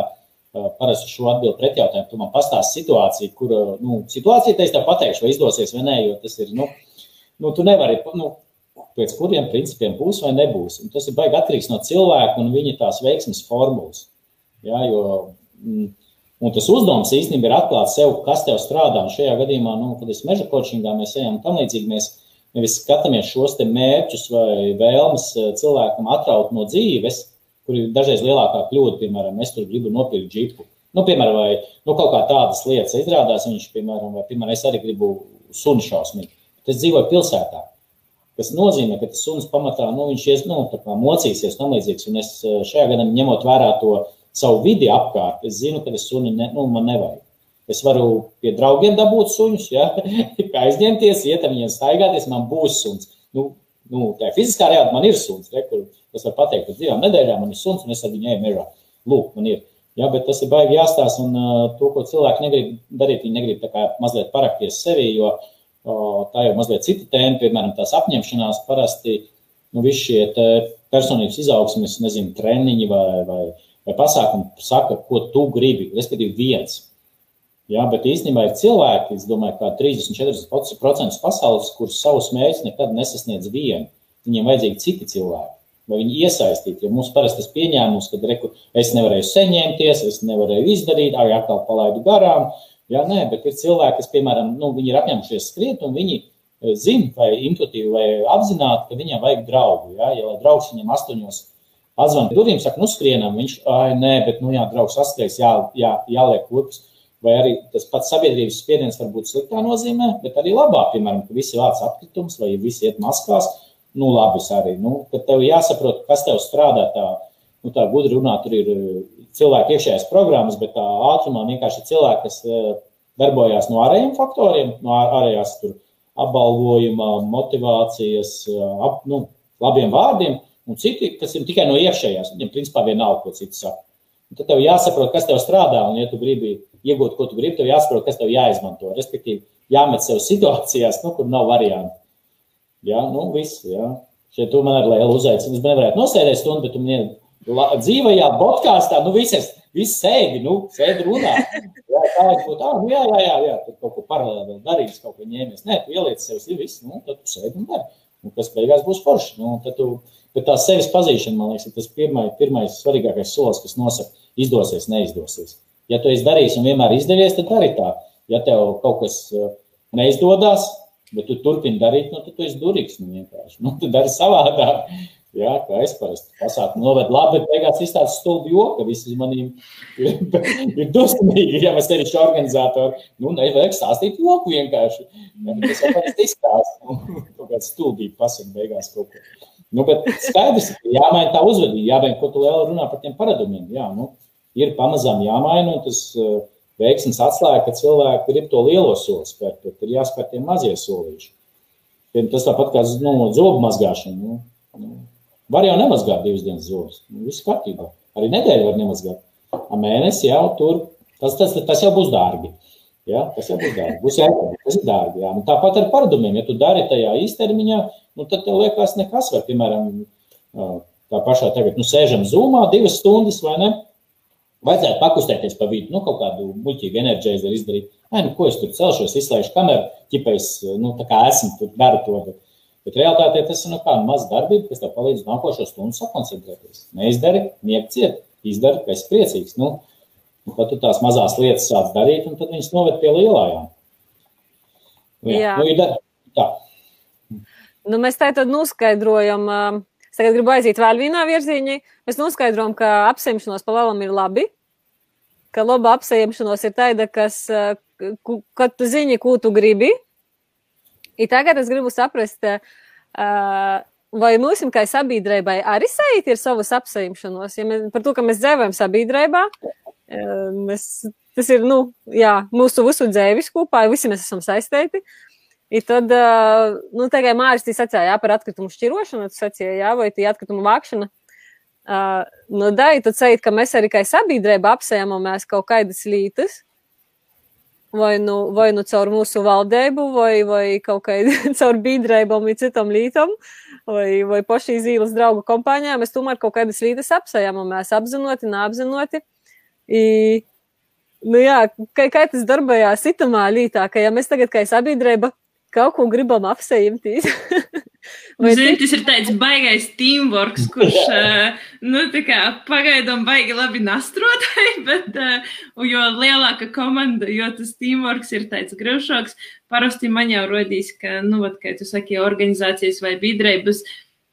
parasti šo atbildi pretjautājumu. Tu man pastāsti situāciju, kur, nu, situācija te es tev pateikšu, vai izdosies vai nē, jo tas ir, nu, nu tu nevari, nu, pēc kuriem principiem būs vai nebūs. Un tas ir baigi atkarīgs no cilvēka un viņa tās veiksmes formulas. Ja, jo, mm, un tas uzdevums īstenībā ir atklāt sev, kas tev strādā. Un šajā gadījumā, nu, kad es meža kočingā mēs ejam tam līdzīgi, mēs nevis skatāmies šos te mērķus vai vēlmes cilvēkam atraut no dzīves, kur ir dažreiz lielākā kļūda, piemēram, es tur gribu nopirkt džipu. Nu, piemēram, vai nu, kaut kā tādas lietas izrādās, viņš, piemēram, vai, piemēram, es arī gribu sunu šausmīgi. Es dzīvoju pilsētā, kas nozīmē, ka tas suns pamatā, nu, viņš ies, nu, tā kā mocīsies tam līdzīgs, un es eh, šajā gadā ņemot vērā to savu vidi apkārt, es zinu, ka es suni, ne, nu, man nevajag. Es varu pie draugiem dabūt suņus, ja, aizņemties, iet ar viņiem staigāties, man būs suns. Nu, nu, tā fiziskā realitāte man ir suns, re, kur Es varu pateikt, ka divām nedēļām man ir suns, un es ar viņu eju mežā. Lūk, man ir. Ja, bet tas ir baigi jāstāsta, un uh, to, ko cilvēki negrib darīt, viņi negrib tā kā mazliet parakties sevi, jo uh, tā jau mazliet cita tēma, piemēram, tās apņemšanās parasti, nu, visi šie personības izaugsmes, nezinu, treniņi vai, vai, vai pasākumi saka, ko tu gribi, respektīvi viens. Jā, bet īstenībā ir cilvēki, es domāju, ka 30-40% pasaules, kurus savus mērķus nekad nesasniedz vieni. Viņiem vajadzīgi citi cilvēki vai viņi iesaistīti. Jo mums parasti tas pieņēmums, ka reku, es nevarēju saņemties, es nevarēju izdarīt, arī atkal palaidu garām. Jā, nē, bet ir cilvēki, kas, piemēram, nu, ir apņēmušies skriet, un viņi e, zina, vai intuitīvi, vai apzināti, ka viņam vajag draugu. Jā, ja draugs viņam astoņos atzvanīt durvīm, saka, nu skrienam, viņš, ai, nē, bet, nu jā, draugs atskries, jā, jā, jāliek kurpes. Vai arī tas pats sabiedrības spiediens var būt sliktā nozīmē, bet arī labā, piemēram, ka visi vāc atkritums vai visi iet maskās, nu, labi arī. Nu, tad tev jāsaprot, kas tev strādā tā, nu, tā gudri runā, tur ir eh, cilvēki iekšējās programmas, bet tā ātrumā vienkārši cilvēki, kas eh, darbojās no ārējiem faktoriem, no ārējās tur apbalvojuma, motivācijas, eh, ap, nu, labiem vārdiem, un citi, kas ir tikai no iekšējās, viņiem principā vienalga, ko citi saka. Un tad tev jāsaprot, kas tev strādā, un ja tu gribi iegūt, ko tu gribi, tev jāsaprot, kas tev jāizmanto. Respektīvi, jāmet sev situācijās, nu, kur nav variantu. Jā, nu, viss. Jā. Šeit tu man ar lielu uzaicinājumu. Es nevarētu nosēdēt stundu, bet tu man dzīvajā podkāstā, nu, visas, visas sēdi, nu, sēdi runā. Jā, tā es būtu, ah, nu, jā, jā, jā, jā, tu kaut ko paralēli vēl darīsi, kaut ko ņēmies. Nē, tu ieliec sev viss, nu, tad tu sēdi un dari. Un kas beigās būs forši. Nu, tad tu, bet tā sevis pazīšana, man liekas, ir tas pirmais, pirmais svarīgākais solis, kas nosaka, izdosies, neizdosies. Ja tu esi darījis un vienmēr izdevies, tad arī tā. ja tev kaut kas neizdodas, bet tu turpini darīt, nu, tu esi durīgs. Nu, vienkārši. nu, tu dari savādāk. Jā, kā es parasti pasaku, novedu labi, bet beigās izstāsta stulbi joku, visi manī ir, dusmīgi, ja mēs arī šo organizātoru, nu, nevajag stāstīt joku vienkārši. Ja, tas jau parasti izstāsta, nu, kaut kāds stulbīgi pasaka beigās kaut ko. Nu, bet skaidrs, ka jāmaina tā uzvedība, jāmaina, ko tu vēl runā par tiem paradumiem. Jā, nu, ir pamazām jāmaina, un tas uh, veiksmes atslēga, ka cilvēki grib to lielo soli spērt, bet ir jāspēr tie mazie solīši. Tas tāpat kā nu, zobu mazgāšana. Nu, nu, var jau nemazgāt divas dienas zobus. Nu, viss kārtībā. Arī nedēļu var nemazgāt. A mēnesi jau tur. Tas, tas, tas jau būs dārgi. Ja, tas jau būs dārgi. Būs jāatbalsta. Tas ir dārgi. Jā. Nu, tāpat ar paradumiem. Ja tu dari tajā īstermiņā, nu, tad tev liekas nekas. Vai, piemēram, tā pašā tagad, nu, sēžam zūmā divas stundas vai ne? Vajadzētu pakustēties pa vidu, nu, kaut kādu muļķīgu enerģiju izdarīt. Ai, nu, ko es tur celšos, izslēgšu kameru, ķipēs, nu, tā kā esmu tur, daru to. Bet, bet realitātē tas ir nu, kā maza darbība, kas tev palīdz nākošo stundu sakoncentrēties. Neizdari, miek ciet, izdari, ka esi priecīgs. Nu, tad tu tās mazās lietas sāc darīt, un tad viņas noved pie lielajām. Jā, Jā. Nu, ir, tā. Nu, mēs tā tad noskaidrojam. Uh Es tagad gribu aiziet vēl vienā virzienā. Mēs noskaidrojam, ka apsimšanos pa lielam ir labi, ka laba apsimšanos ir tāda, kas, kad tu zini, ko tu gribi. I tagad es gribu saprast, vai mums, kā sabiedrībai, arī sajūt ir savas apsimšanos. Ja mēs, par to, ka mēs dzīvojam sabiedrībā, mēs, tas ir nu, jā, mūsu visu dzīves kopā, visi mēs esam saistīti. I tad, nu, kā Mārcis sacīja, jā, par atkritumu šķirošanu, tas sacīja, jā, vai tie atkritumu vākšana. Uh, nu, da, tad sacīt, ka mēs arī kā sabiedrība apsēmamies kaut kādas lītas, vai nu, vai nu caur mūsu valdību, vai, vai kaut kā caur biedrībām vai citam lītam, vai, vai paši zīles draugu kompānijā, mēs tomēr kaut kādas lītas apsēmamies apzinoti, neapzinoti. I, nu jā, kā, kā tas darbojās itamā lītā, ka ja mēs tagad kā sabiedrība kaut ko gribam apseimtīt. Zini, tas ir tāds baigais teamwork, kurš, nu, pagaidām baigi labi nastrotai, bet, jo lielāka komanda, jo tas teamwork ir tāds grūšāks, parasti man jau rodīs, ka, nu, vat, kā tu saki, organizācijas vai biedrības,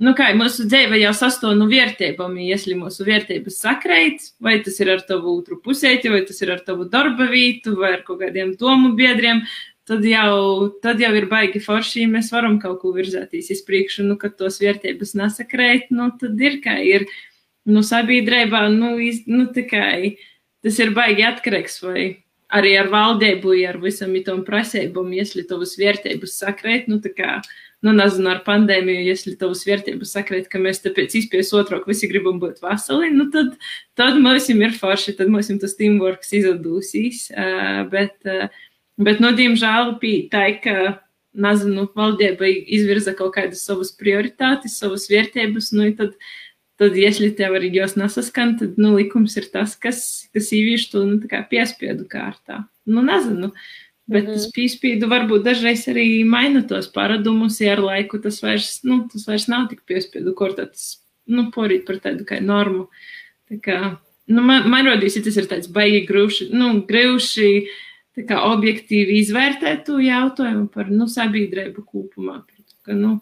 nu, kā mūsu dzīve jau sastāv no vērtībām, ja mūsu vērtības sakreit, vai tas ir ar tavu otru pusēti, vai tas ir ar tavu darba vītu, vai ar kaut kādiem domu biedriem, tad jau, tad jau ir baigi forši, ja mēs varam kaut ko virzēties uz priekšu, nu, kad tos vērtības nesakrēt, nu, tad ir kā ir, nu, sabiedrībā, nu, iz, nu, tikai tas ir baigi atkarīgs, vai arī ar valdību, ar visam itom prasībām, ja tavas vērtības sakrēt, nu, tā kā, nu, nezinu, ar pandēmiju, ja tavas vērtības sakrēt, ka mēs tāpēc izpies otrāk visi gribam būt veseli, nu, tad, tad mums ir forši, tad mums tas teamworks izdosies, uh, bet, uh, Bet, nu, diemžēl bija tā, ka, nezinu, valdība izvirza kaut kādas savas prioritātes, savas vērtības, nu, tad, tad, ja tev arī jos nesaskan, tad, nu, likums ir tas, kas, kas īvīš to, nu, kā piespiedu kārtā. Nu, nezinu. Bet mm -hmm. tas piespiedu varbūt dažreiz arī maina tos paradumus, ja ar laiku tas vairs, nu, tas vairs nav tik piespiedu, kur tas, nu, porīt par tādu kā normu. Tā kā, nu, man, man rodīs, ja tas ir tāds baigi grūši, nu, grūši, kā, objektīvi izvērtēt to jautājumu par nu, sabiedrību kopumā. Par, ka, nu,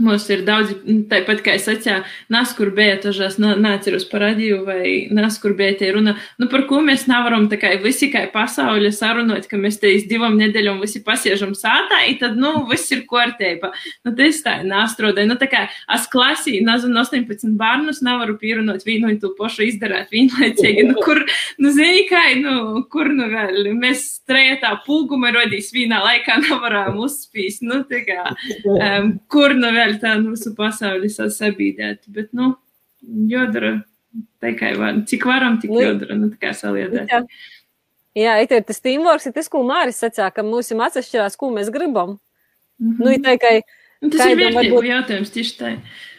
Mums ir daudz, nu, tāpat kā es sacīju, naskurbēja, tažās neatceros par radiju vai naskurbēja tie runa, nu par ko mēs nevaram tā kā visi kā pasauļa sarunot, ka mēs te iz divam nedēļam visi pasiežam sātā, i tad, nu, viss ir kārtībā. Nu, tas tā nāstrodē, nu, tā kā es klasī, nezinu, 18 bērnus nevaru pierunot vienu un to pašu izdarāt vienlaicīgi, nu, kur, nu, zini, kā, nu, kur, nu, vēl, mēs trejetā pulguma rodīs vienā laikā nevaram uzspīst, nu, tā kā, um, kur, nu, vēl tā mūsu pasauli sasabīdēt, bet, nu, jodara tikai var, cik varam, tik nu, jodara, nu, tā kā saliedēt. Jā, jā ir tas teamworks, ir tas, ko Māris sacīja, ka mums ir atsevišķās, ko mēs gribam. Mm -hmm. Nu, ir tikai. Nu, tas ir vērtību varbūt, jautājums tieši tā.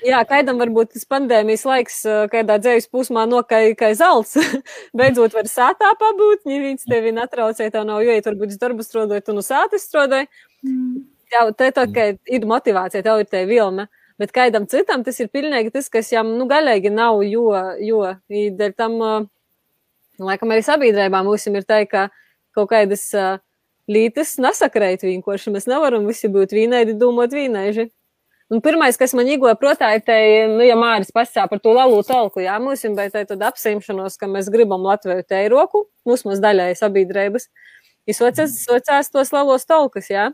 Jā, kaidam varbūt tas pandēmijas laiks, kādā dzējas pusmā nokai, kā zelts. Beidzot var sātā pabūt, ja viens tevi netraucē, tev nav jāiet varbūt uz darbu strādājot un uz sātis strādāj. Mm tev te tā, ka ir motivācija, tev ir tā vilna. Bet kādam citam tas ir pilnīgi tas, kas jām nu, galīgi nav, jo, jo dēļ tam, laikam, arī sabiedrībā mums ir tā, ka kaut kādas lītas nesakrēt vienkārši. Mēs nevaram visi būt vīnaidi, domāt vīnaiži. Un pirmais, kas man īgoja protā, ir te, nu, ja Māris pasā par to lalu talku, jā, mums ir tai tad apsimšanos, ka mēs gribam Latviju teiroku, mums mums daļai sabiedrības. Izsocās, sociās tos lalos talkus, jā.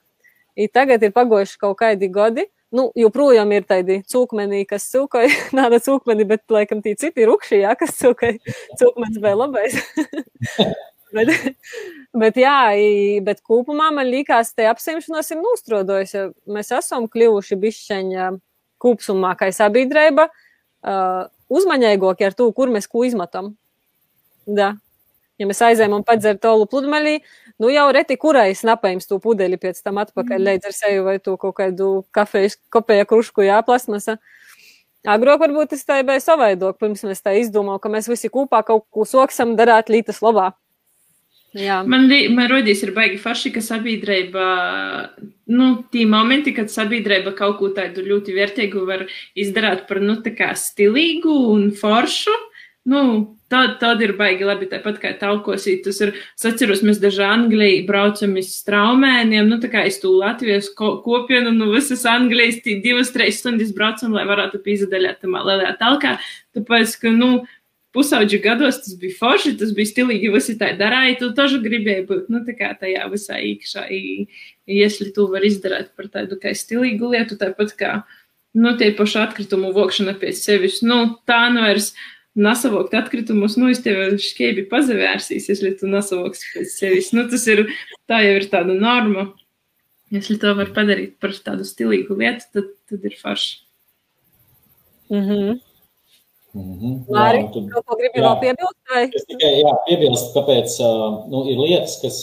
I tagad ir pagojuši kaut kādi gadi, nu, joprojām ir tādi cūkmeni, kas cūkoja, nāda cūkmeni, bet, laikam, tī citi rukši, jā, kas cūkoja, cūkmens bija labais. bet, bet, jā, bet kopumā man liekas, te apsimšanos ir nostrodojis, ja mēs esam kļuvuši bišķeņa kopsumā, kā sabiedrība, uzmaņēgoki ar to, kur mēs ko izmetam. Da. Ja mēs aizējām un padzeram tolu pludmali, nu jau reti kurai snapējums to pudeli pēc tam atpakaļ, mm. leidz ar sevi vai to kaut kādu kafejas, kopēja krušku, jā, plasmasa. Agrāk varbūt tas tā bija savaidok, pirms mēs tā izdomājām, ka mēs visi kopā kaut ko soksam darāt lītas labā. Jā. Man, man rodīs ir baigi forši, ka sabiedrība, nu, tī momenti, kad sabiedrība kaut ko tādu ļoti vērtīgu var izdarīt par, nu, tā kā stilīgu un foršu, nu, tad, tad ir baigi labi, tāpat kā talkosīt. Tas ir, es atceros, mēs daži Anglijā braucam iz straumēniem, nu, tā kā es tu Latvijas ko, kopienu, nu, visas Anglijas tī divas, trīs stundas braucam, lai varētu pīzadaļāt tamā lielajā talkā, tāpēc, ka, nu, pusauģu gados tas bija forši, tas bija stilīgi, visi tā darīja, tu tažu gribēji būt, nu, tā kā tajā visā īkšā, iesli tu var izdarīt par tādu kā stilīgu lietu, tāpat kā, nu, tie paši atkritumu vokšana pēc sevis, nu, tā nu vairs nesavokt atkritumus, nu, es tev škēbi pazavērsīs, ja tu nesavoks pēc sevis, nu, tas ir, tā jau ir tāda norma, ja to var padarīt par tādu stilīgu lietu, tad, tad ir forši. Mhm. Mm Mm -hmm. Māri, jā, tad, kaut ko gribi vēl piebilst? Vai? Es tikai jā, piebilstu, kāpēc nu, ir lietas, kas,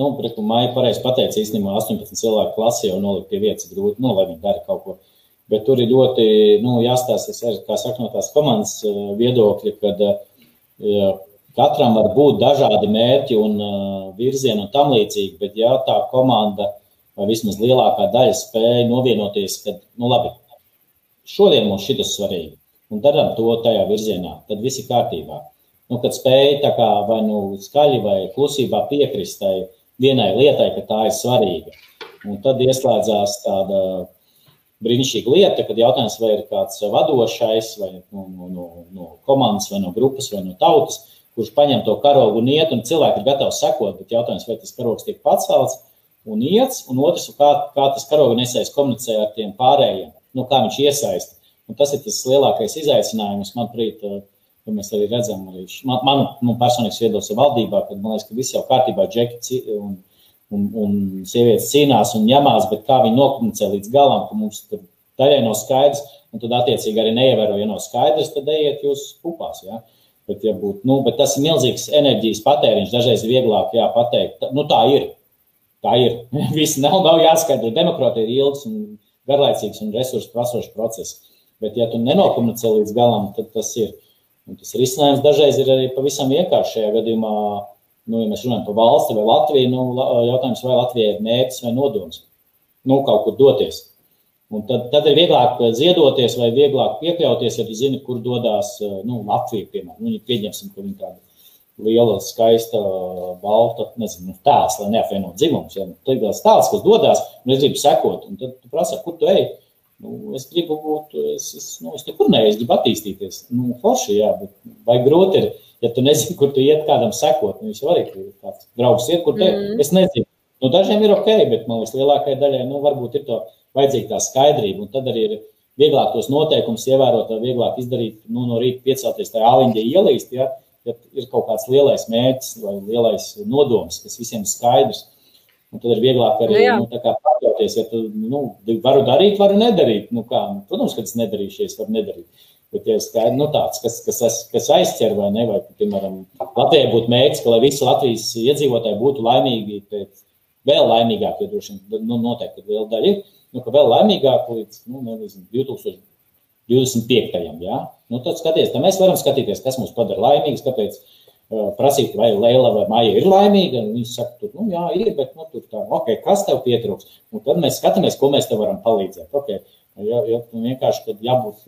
nu, pret ko Maija pareizi pateica, īstenībā 18 cilvēku klasi jau nolikt pie vietas grūti, nu, lai viņi dara kaut ko. Bet tur ir ļoti, nu, jāstāstas ar, kā saka, no tās komandas viedokļa, kad ja, katram var būt dažādi mērķi un virzieni un tam līdzīgi, bet ja tā komanda vai vismaz lielākā daļa spēja novienoties, kad, nu, labi, šodien mums šitas svarīgi un darām to tajā virzienā, tad viss ir kārtībā. Nu, kad spēj tā kā vai nu skaļi vai klusībā piekrist tai vienai lietai, ka tā ir svarīga. Un tad ieslēdzās tāda brīnišķīga lieta, kad jautājums, vai ir kāds vadošais, vai no, no, no, no komandas, vai no grupas, vai no tautas, kurš paņem to karogu un iet, un cilvēki ir gatavi sekot, bet jautājums, vai tas karogs tiek pacelts un iet, un otrs, kā, kā tas karoga nesējs komunicē ar tiem pārējiem, nu, kā viņš iesaista. Un tas ir tas lielākais izaicinājums, manuprāt, ko mēs arī redzam. Arī man, man nu, personīgs viedoklis ir valdībā, kad man liekas, ka viss jau kārtībā, džeki un, un, un sievietes cīnās un ņemās, bet kā viņi nokomunicē līdz galam, ka mums tur daļai nav skaidrs, un tad attiecīgi arī neievēro, ja nav skaidrs, tad ejiet jūs pupās. Ja? Bet, ja būt, nu, bet tas ir milzīgs enerģijas patēriņš. Dažreiz ir vieglāk jā, pateikt, nu, tā ir. Tā ir. Viss nav, nav jāskaidro. Demokrātija ir ilgs un garlaicīgs un resursu prasošs process. Bet, ja tu nenokomunicē līdz galam, tad tas ir. Un tas risinājums dažreiz ir arī pavisam vienkāršs. Šajā gadījumā, nu, ja mēs runājam par valsti vai Latviju, nu, jautājums, vai Latvijai ir mērķis vai nodoms nu, kaut kur doties. Un tad, tad ir vieglāk ziedoties vai vieglāk piekļauties, ja zini, kur dodas nu, Latvija. Piemēram, nu, pieņemsim, ka viņi tāda liela, skaista, balta, nezinu, tēls, lai neapvienot dzimumus. Ja? Tad ir tēls, kas dodas, un es gribu sekot, un tad tu prasa, kur tu ej. Nu, es gribu būt, es, es, nu, es nekur neesmu, es gribu attīstīties. Nu, forši, jā, bet vai grūti ir, ja tu nezini, kur tu iet, kādam sekot. Nu, viņš var arī tāds draugs iet, kur te, mm. es nezinu. Nu, dažiem ir ok, bet man liekas, lielākajai daļai, nu, varbūt ir to vajadzīga tā skaidrība, un tad arī ir vieglāk tos noteikumus ievērot, vieglāk izdarīt, nu, no rīta piecelties tajā āliņģē ielīst, ja, ja ir kaut kāds lielais mērķis vai lielais nodoms, kas visiem ir skaidrs. Un tad ir vieglāk arī nu, pakļauties, ja tu nu, varu darīt, varu nedarīt. Nu, kā, nu, protams, ka es nedarīšu, es varu nedarīt. Bet, ja skaidrs, nu, tāds, kas, kas, kas aizķer vai ne, vai, piemēram, Latvijai būtu mērķis, ka lai visi Latvijas iedzīvotāji būtu laimīgi, pēc, vēl laimīgāki, jo droši vien, nu, noteikti liela daļa ir, nu, ka vēl laimīgāki līdz, nu, nezinu, 2025. Jā? Nu, tad skaties, tad mēs varam skatīties, kas mūs padara laimīgus, kāpēc prasīt, vai Leila vai Maija ir laimīga. Viņš saka, tur, nu, jā, ir, bet nu, tur tā, ok, kas tev pietrūks? Un tad mēs skatāmies, ko mēs tev varam palīdzēt. Okay. Ja, ja, nu, vienkārši, jābūt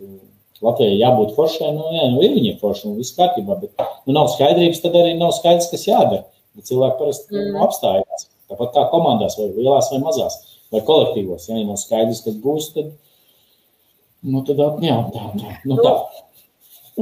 Latvijai jābūt foršai, nu, jā, nu, ir viņa forša un viss kārtībā, bet nu, nav skaidrības, tad arī nav skaidrs, kas jādara. Bet cilvēki parasti mm. apstājās. Tāpat kā komandās, vai lielās, vai mazās, vai kolektīvos. Ja nav skaidrs, kas būs, tad, nu, tad jā, tā, tā, nu, tā.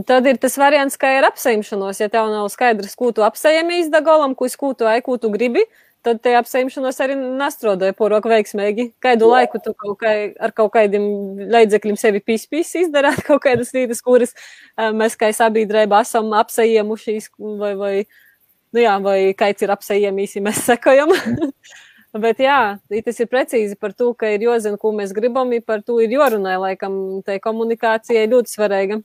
Tad ir tas variants, kā ir apseimšanos. Ja tev nav skaidrs, ko tu apseimi izdagolam, ko, ko tu ai, ko tu gribi, tad te apseimšanos arī nastrodoja poroku veiksmīgi. Kādu Jā. laiku tu kaut kā, ar kaut kādiem līdzekļiem sevi pispīs izdarāt, kaut kādas lietas, kuras mēs kā sabiedrība esam apsejiemušies, vai, vai, nu jā, vai kāds ir apsejiemies, ja mēs sekojam. Bet jā, tas ir precīzi par to, ka ir jāzina, ko mēs gribam, par to ir jārunā, laikam, tai komunikācijai ļoti svarīga.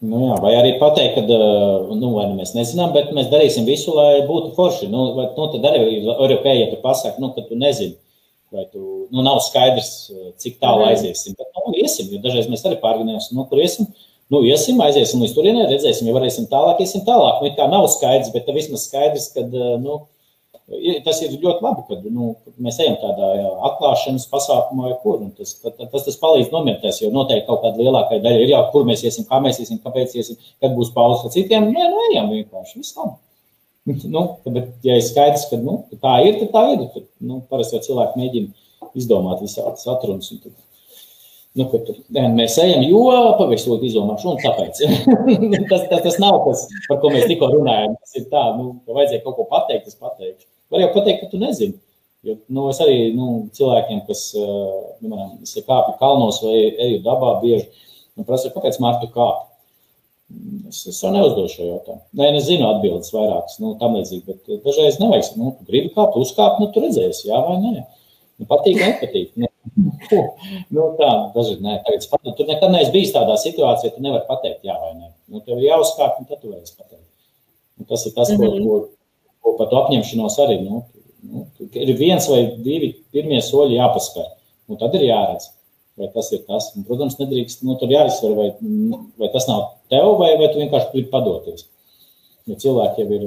Nu jā, vai arī pateikt, ka nu, nu mēs nezinām, bet mēs darīsim visu, lai būtu forši. Nu, vai, nu, tad arī ir ok, ja tu pasaki, nu, ka tu nezini, vai tu nu, nav skaidrs, cik tālu aiziesim. Bet, nu, iesim, jo dažreiz mēs arī pārgājām, nu, kur iesim. Nu, iesim, aiziesim līdz turienei, redzēsim, ja varēsim tālāk, iesim tālāk. Nu, kā nav skaidrs, bet vismaz skaidrs, ka nu, Tas ir ļoti labi, kad nu, mēs ejam tādā atklāšanas pasākumā, kur. Tas, tas, tas palīdz nomierināties, jo noteikti kaut kāda lielākā daļa ir, jā, kur mēs iesim, kā mēs iesim, kāpēc iesim, kad būs pauzes ar citiem. Nē, nu, ejam vienkārši. Viss labi. Nu, bet, ja ir skaidrs, ka nu, tā ir, tad tā ir. Tad, nu, parasti jau cilvēki mēģina izdomāt visādas atrunas. Tad, nu, ka tur jā, mēs ejam, jo pagaidām izdomāšu, un tāpēc. tas, tas, tas nav tas, par ko mēs tikko runājām. Tas ir tā, nu, ka vajadzēja kaut ko pateikt, es pateikšu. Var jau pateikt, ka tu nezini. Jo, nu, es arī nu, cilvēkiem, kas piemēram, kāpju kalnos vai eju dabā, bieži man prasa, kāpēc Mārta kāpj. Es, es jau neuzdošu šo jautājumu. Nē, es zinu atbildes vairākas, nu, tam līdzīgi, bet dažreiz nevajag. Nu, tu gribi kāpt, uzkāpt, nu, tu redzēsi, jā vai nē. Nu, patīk, nepatīk. Nu, nu, tā, daži, nē, tagad, pat, tur nekad neesi bijis tādā situācijā, tu nevari pateikt, jā vai nē. Nu, tev ir jāuzkāp, un tad tu varēsi pateikt. Un tas ir tas, ko, mm -hmm. ko par to apņemšanos arī. Nu, nu, ir viens vai divi pirmie soļi jāpaspēr. Nu, tad ir jāredz, vai tas ir tas. Un, protams, nedrīkst, nu, tur jāizsver, vai, vai tas nav tev, vai, vai tu vienkārši gribi padoties. Jo cilvēki jau ir,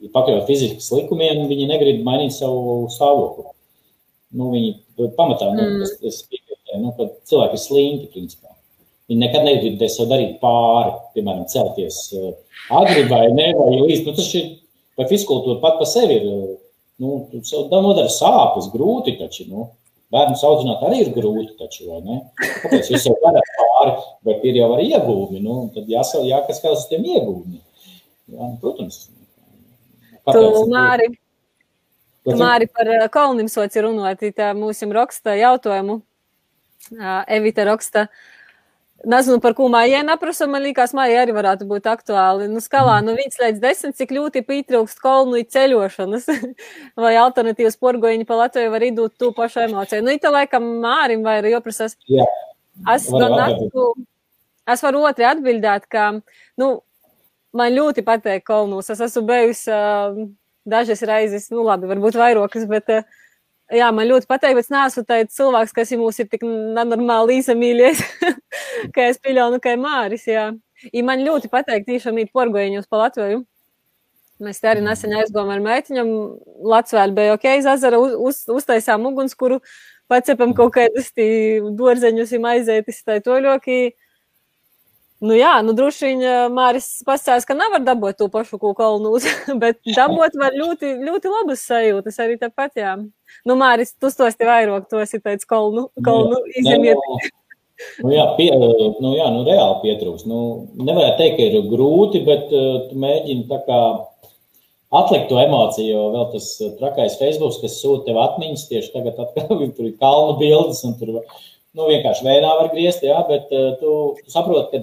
ir pakļauti fizikas likumiem, viņi negrib mainīt savu stāvokli. Nu, viņi pamatā, nu, mm. tas, tas piekrītē, nu, ka cilvēki ir slinki, principā. Viņi nekad negrib sev darīt pāri, piemēram, celties uh, agri vai ne, vai līdz, nu, tas ir Vai fiziskultūra pat par sevi ir, nu, nodara sāpes, grūti taču, nu, bērnu audzināt arī ir grūti taču, vai ne? Kāpēc jūs jau varat pāri, bet ir jau arī iegūmi, nu, tad jāsaka, jākas kā uz tiem iegūmi. Jā, nu, protams. Tu, Māri, tu, Māri par kolnim soci runāt, tā mūsim raksta jautājumu. Evita raksta, uh, Nezinu, par ko mājai neprasu, man liekas, mājai arī varētu būt aktuāli. Nu, skalā no 1 līdz 10, cik ļoti pietrūkst kolnu ceļošanas, vai alternatīvas porgoņi pa Latviju var idūt tu pašu emociju. Nu, it laikam mārim vai arī joprasas. Jā. Es, var, naktu, es varu otri atbildēt, ka, nu, man ļoti patīk kolnus. Es esmu bijusi uh, dažas reizes, nu, labi, varbūt vairākas, bet uh, jā, man ļoti patīk, bet es neesmu tāds cilvēks, kas mūs ir tik nenormāli izamīļies, kā es pieļauju, kā Māris. Jā. I man ļoti patīk tiešām īt porgoņus pa Latviju. Mēs te arī nesen aizgājām ar meitiņam. Latvijā bija ok, zazara uz, uz, uztaisām ugunskura, pacepam kaut kādas dārzeņus, aizētis, tā toļoki. Nu jā, nu droši vien Māris pasakās, ka nevar dabūt to pašu kalnus, bet dabūt var ļoti, ļoti labas sajūtas arī tāpat, jā. Nu, Māris, tu tos te vairāk, tu esi tāds kalnu, kalnu izemiet. Nu, jā, pie, nu, jā, nu, reāli pietrūks. Nu, nevarētu teikt, ka ir grūti, bet uh, tu mēģini tā kā atlikt to emociju, jo vēl tas trakais Facebook, kas sūta tev atmiņas, tieši tagad atkal tur ir kalnu bildes un tur nu, vienkārši vējā var griezt, jā, bet uh, tu, tu saproti, ka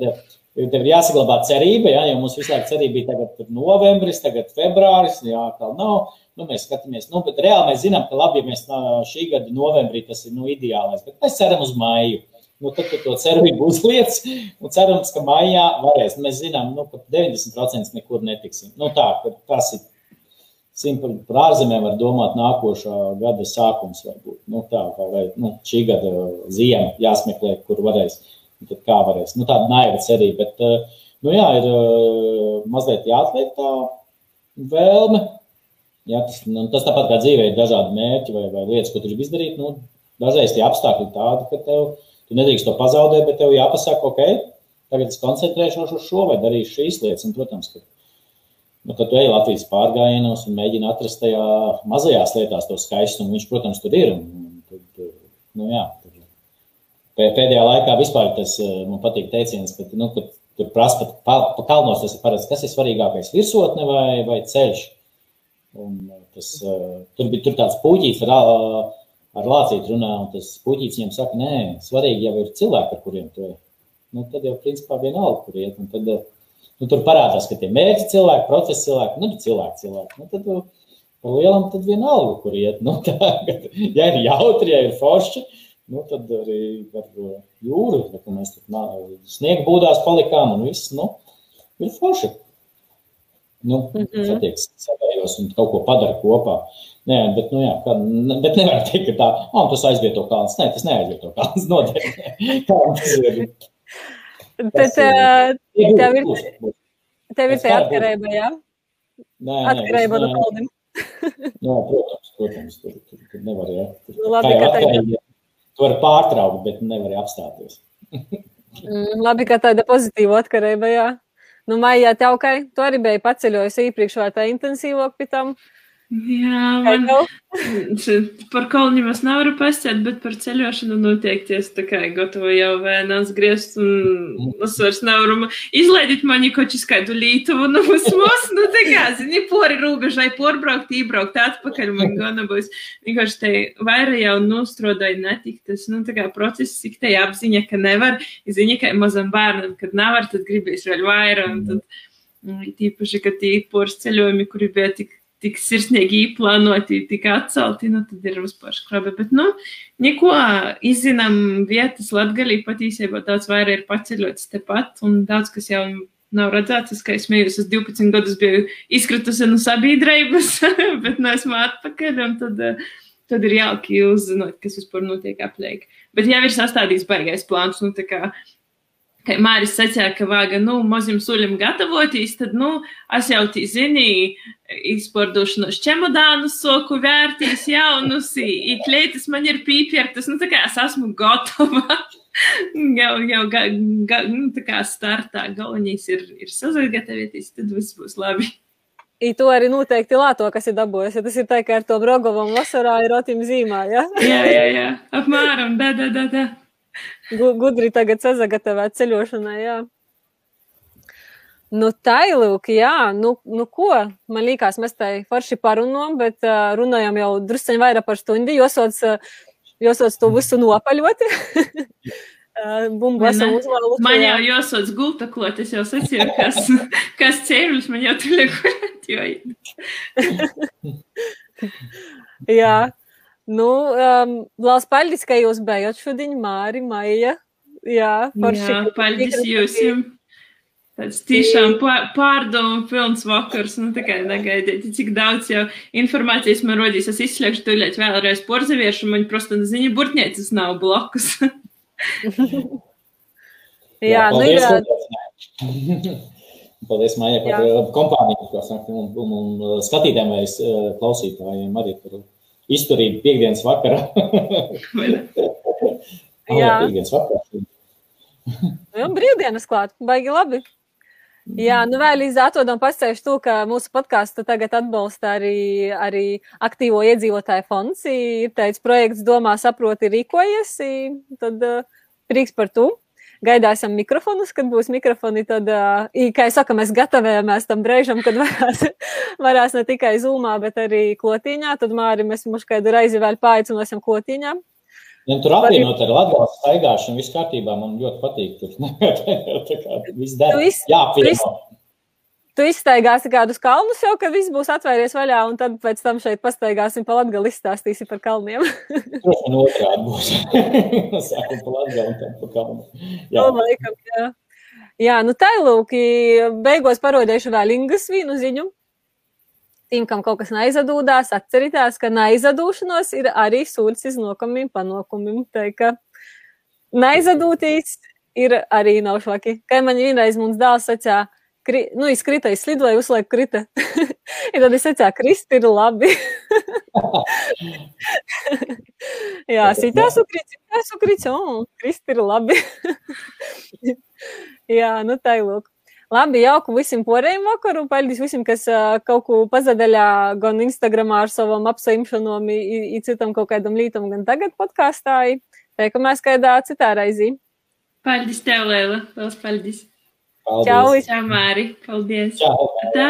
tev ir jāsaglabā cerība, jā, jo mums visu laiku cerība bija tagad novembris, tagad februāris, jā, tā nav. Nu, mēs skatāmies, nu, bet reāli mēs zinām, ka labi, ja mēs šī gada novembrī tas ir nu, ideālais, bet mēs ceram uz maiju. Nu, tad to cerību uzliec un cerams, ka maijā varēs. Mēs zinām, nu, ka 90% nekur netiksim. Nu, tā, tas ir Simtprocentīgi par ārzemēm var domāt nākošā gada sākums, varbūt nu, tā, vai, vai nu, šī gada ziema jāsmeklē, kur varēs. Tad kā varēs. Nu, tāda naiva cerība, bet eh, nu, jā, ir eh, mazliet jāatliek tā vēlme. Jā, tas, nu, tas tāpat kā dzīvē ir dažādi mērķi vai, vai lietas, ko tu gribi izdarīt. Nu, dažreiz tie apstākļi ir tādi, ka tev, tu nedrīkst to pazaudēt, bet tev jāpasaka, ok, tagad es koncentrēšos uz šo vai darīšu šīs lietas. Un, protams, ka Nu, tad tu ej Latvijas pārgājienos un mēģini atrast tajā mazajās lietās to skaistumu. Viņš, protams, tur ir. Un, tad, nu, jā, tur. Pēdējā laikā vispār tas man patīk teiciens, ka, nu, ka tur prasa pat pa, kalnos, tas ir parasti, kas ir svarīgākais, virsotne vai, vai ceļš. Un tas, tur bija tur tāds puķīts ar, ar lācītu runā, un tas puķīts viņam saka, nē, svarīgi jau ir cilvēki, ar kuriem tu ej. Nu, tad jau principā vienalga, kur iet. Un tad, uh, Nu, tur parādās, ka tie mērķi cilvēki, procesi cilvēki, nu, cilvēki, cilvēki. Nu, tad par lielam tad vienalga, kur iet. Nu, tā, kad, ja ir jautri, ja ir forši, nu, tad arī ar jūru, ka mēs tur sniega būdās palikām un viss, nu, ir forši. Nu, mm -hmm. satiek savējos un kaut ko padara kopā. Nē, bet, nu, jā, kā, bet nevar teikt, ka tā, ah, tas aizvieto kalns. Nē, tas neaizvieto kalns. Noteikti. Kā tas ir? Uh, tev ir, tev ir tā atkarība, jā? Nē, atkarība no kalniem. Jā, protams, protams, tur, tur, tur nevar, jā. Tur, nu, labi, ka tev... Tu vari pārtraukt, bet nevar apstāties. mm, labi, ka tāda pozitīva atkarība, jā. Nu, Maijā, tev, ka tu arī biji paceļojis iepriekš vai tā intensīvāk pie tam? Jā, man par kolņiem es nevaru pasciet, bet par ceļošanu noteikti es tā kā gatavoju jau vēnās griezt un es vairs nevaru izlaidīt mani koči skaidu Lītuvu no vismaz, nu tā kā, zini, pori rūbežai, porbraukt, ībraukt, atpakaļ man gana būs. Vienkārši te vairāk jau nostrodoju netik, tas, nu tā kā process, cik te apziņa, ka nevar, ziņa, ka mazam bērnam, kad nevar, tad gribēs vēl vairāk, un tad, nu, tīpaši, ka tie poras ceļojumi, kuri bija tik tik sirsnīgi plānoti, tik atcelti, nu tad ir vispār skrabi. Bet, nu, neko izzinām vietas latgalī patiesībā daudz vairāk ir paceļots tepat, un daudz, kas jau nav redzēts, es, kā es smējos, es 12 gadus biju izkritusi no sabiedrības, bet nu esmu atpakaļ, un tad, tad ir jauki uzzinot, kas vispār notiek apliek. Bet jau ir sastādījis baigais plāns, nu tā kā kā Māris sacīja, ka vāga, nu, mazam suļam gatavoties, tad, nu, es jau tī zini, izpārdošanos čemodānus soku vērtīs jaunus, ikleitis man ir pīpiertas, nu, tā kā es esmu gatava. jau, jau, ga, ga, nu, tā kā startā galvenais ir, ir sazagatavoties, tad viss būs labi. I to arī noteikti Lāto, kas ir dabūjis. Ja tas ir tā, ka ar to Brogovam vasarā ir otim zīmā, ja? jā, jā, jā. Apmēram, da, da, da, da. Gudri tagad sazagatavēt ceļošanai, jā. Nu, tā ir lūk, jā, nu, nu ko, man liekas, mēs tai forši parunājam, bet uh, runājam jau drusceņi vairāk par stundi, josots, josots to visu nopaļoti. Bumbu esam uzvēluši. Man jau josots gulta klot, es jau sacīju, kas, kas ceļus man jau tur liekurēt, jo. jā, Nu, um, Lās paļģis, ka jūs bijat šodien, Māri, Maija. Jā, forši. Jā, paļģis jūsim. Tāds tiešām pārdomu pilns vakars, nu tikai negaidiet, cik daudz jau informācijas man rodīs. Es izslēgšu tuļēt vēlreiz porzaviešu, man prosta ziņa burtņēcis nav blakus. Jā, nu ir. Paldies, Maija, par Jā. kompāniju, ko saka, un, un, un skatītājiem vai klausītājiem arī par izturību piekdienas vakarā. Jā, piekdienas vakarā. nu, brīvdienas klāt, baigi labi. Jā, nu vēl līdz atrodam pasēšu to, ka mūsu podkāstu tagad atbalsta arī, arī aktīvo iedzīvotāju fonds. Ir teicis, projekts domā, saproti, rīkojies, tad uh, prieks par to gaidāsim mikrofonus, kad būs mikrofoni. Tad, kā jau saka, mēs gatavojamies tam brīžam, kad varēs, varēs ne tikai zūmā, bet arī klotīņā. Tad Māri mēs mums kādu reizi vēl paaicināsim klotīņā. Ja tur apvienot ar Latvijas staigāšanu, viss kārtībā, man ļoti patīk. Tur viss dara. Jā, apvienot tu izstaigāsi kādus kalnus jau, kad viss būs atvērties vaļā, un tad pēc tam šeit pastaigāsim pa latgali, izstāstīsim par kalniem. Tas man otrādi būs. Sākam pa latgali un tad pa kalnu. Jā. No, laikam, jā. jā, nu tā lūk, beigos parodēšu vēl Ingas vīnu ziņu. Tiem, kam kaut kas neizadūdās, atcerieties, ka neizadūšanos ir arī sūds iznokumiem, panokumiem. Tā kā neizadūtīs ir arī nav švaki. Kā man vienreiz mums dēls sacīja, kri, nu, izkrita, izslidoja, uzliek krita. ja tad es teicu, krist ir labi. Jā, sitās ukrits, sitās ukrits, un krist ir labi. Jā, nu tā ir lūk. Labi, jauku visiem porējiem vakaru. Paldies visiem, kas uh, kaut ko pazadaļā gan Instagramā ar savam apsaimšanom, i citam kaut kādam lītam, gan tagad podkāstā. Teikamies kādā citā raizī. Paldies tev, Lēla. Vēl paldies. Paldies. Čau! Čau, Māri. Paldies. Čau. Tā.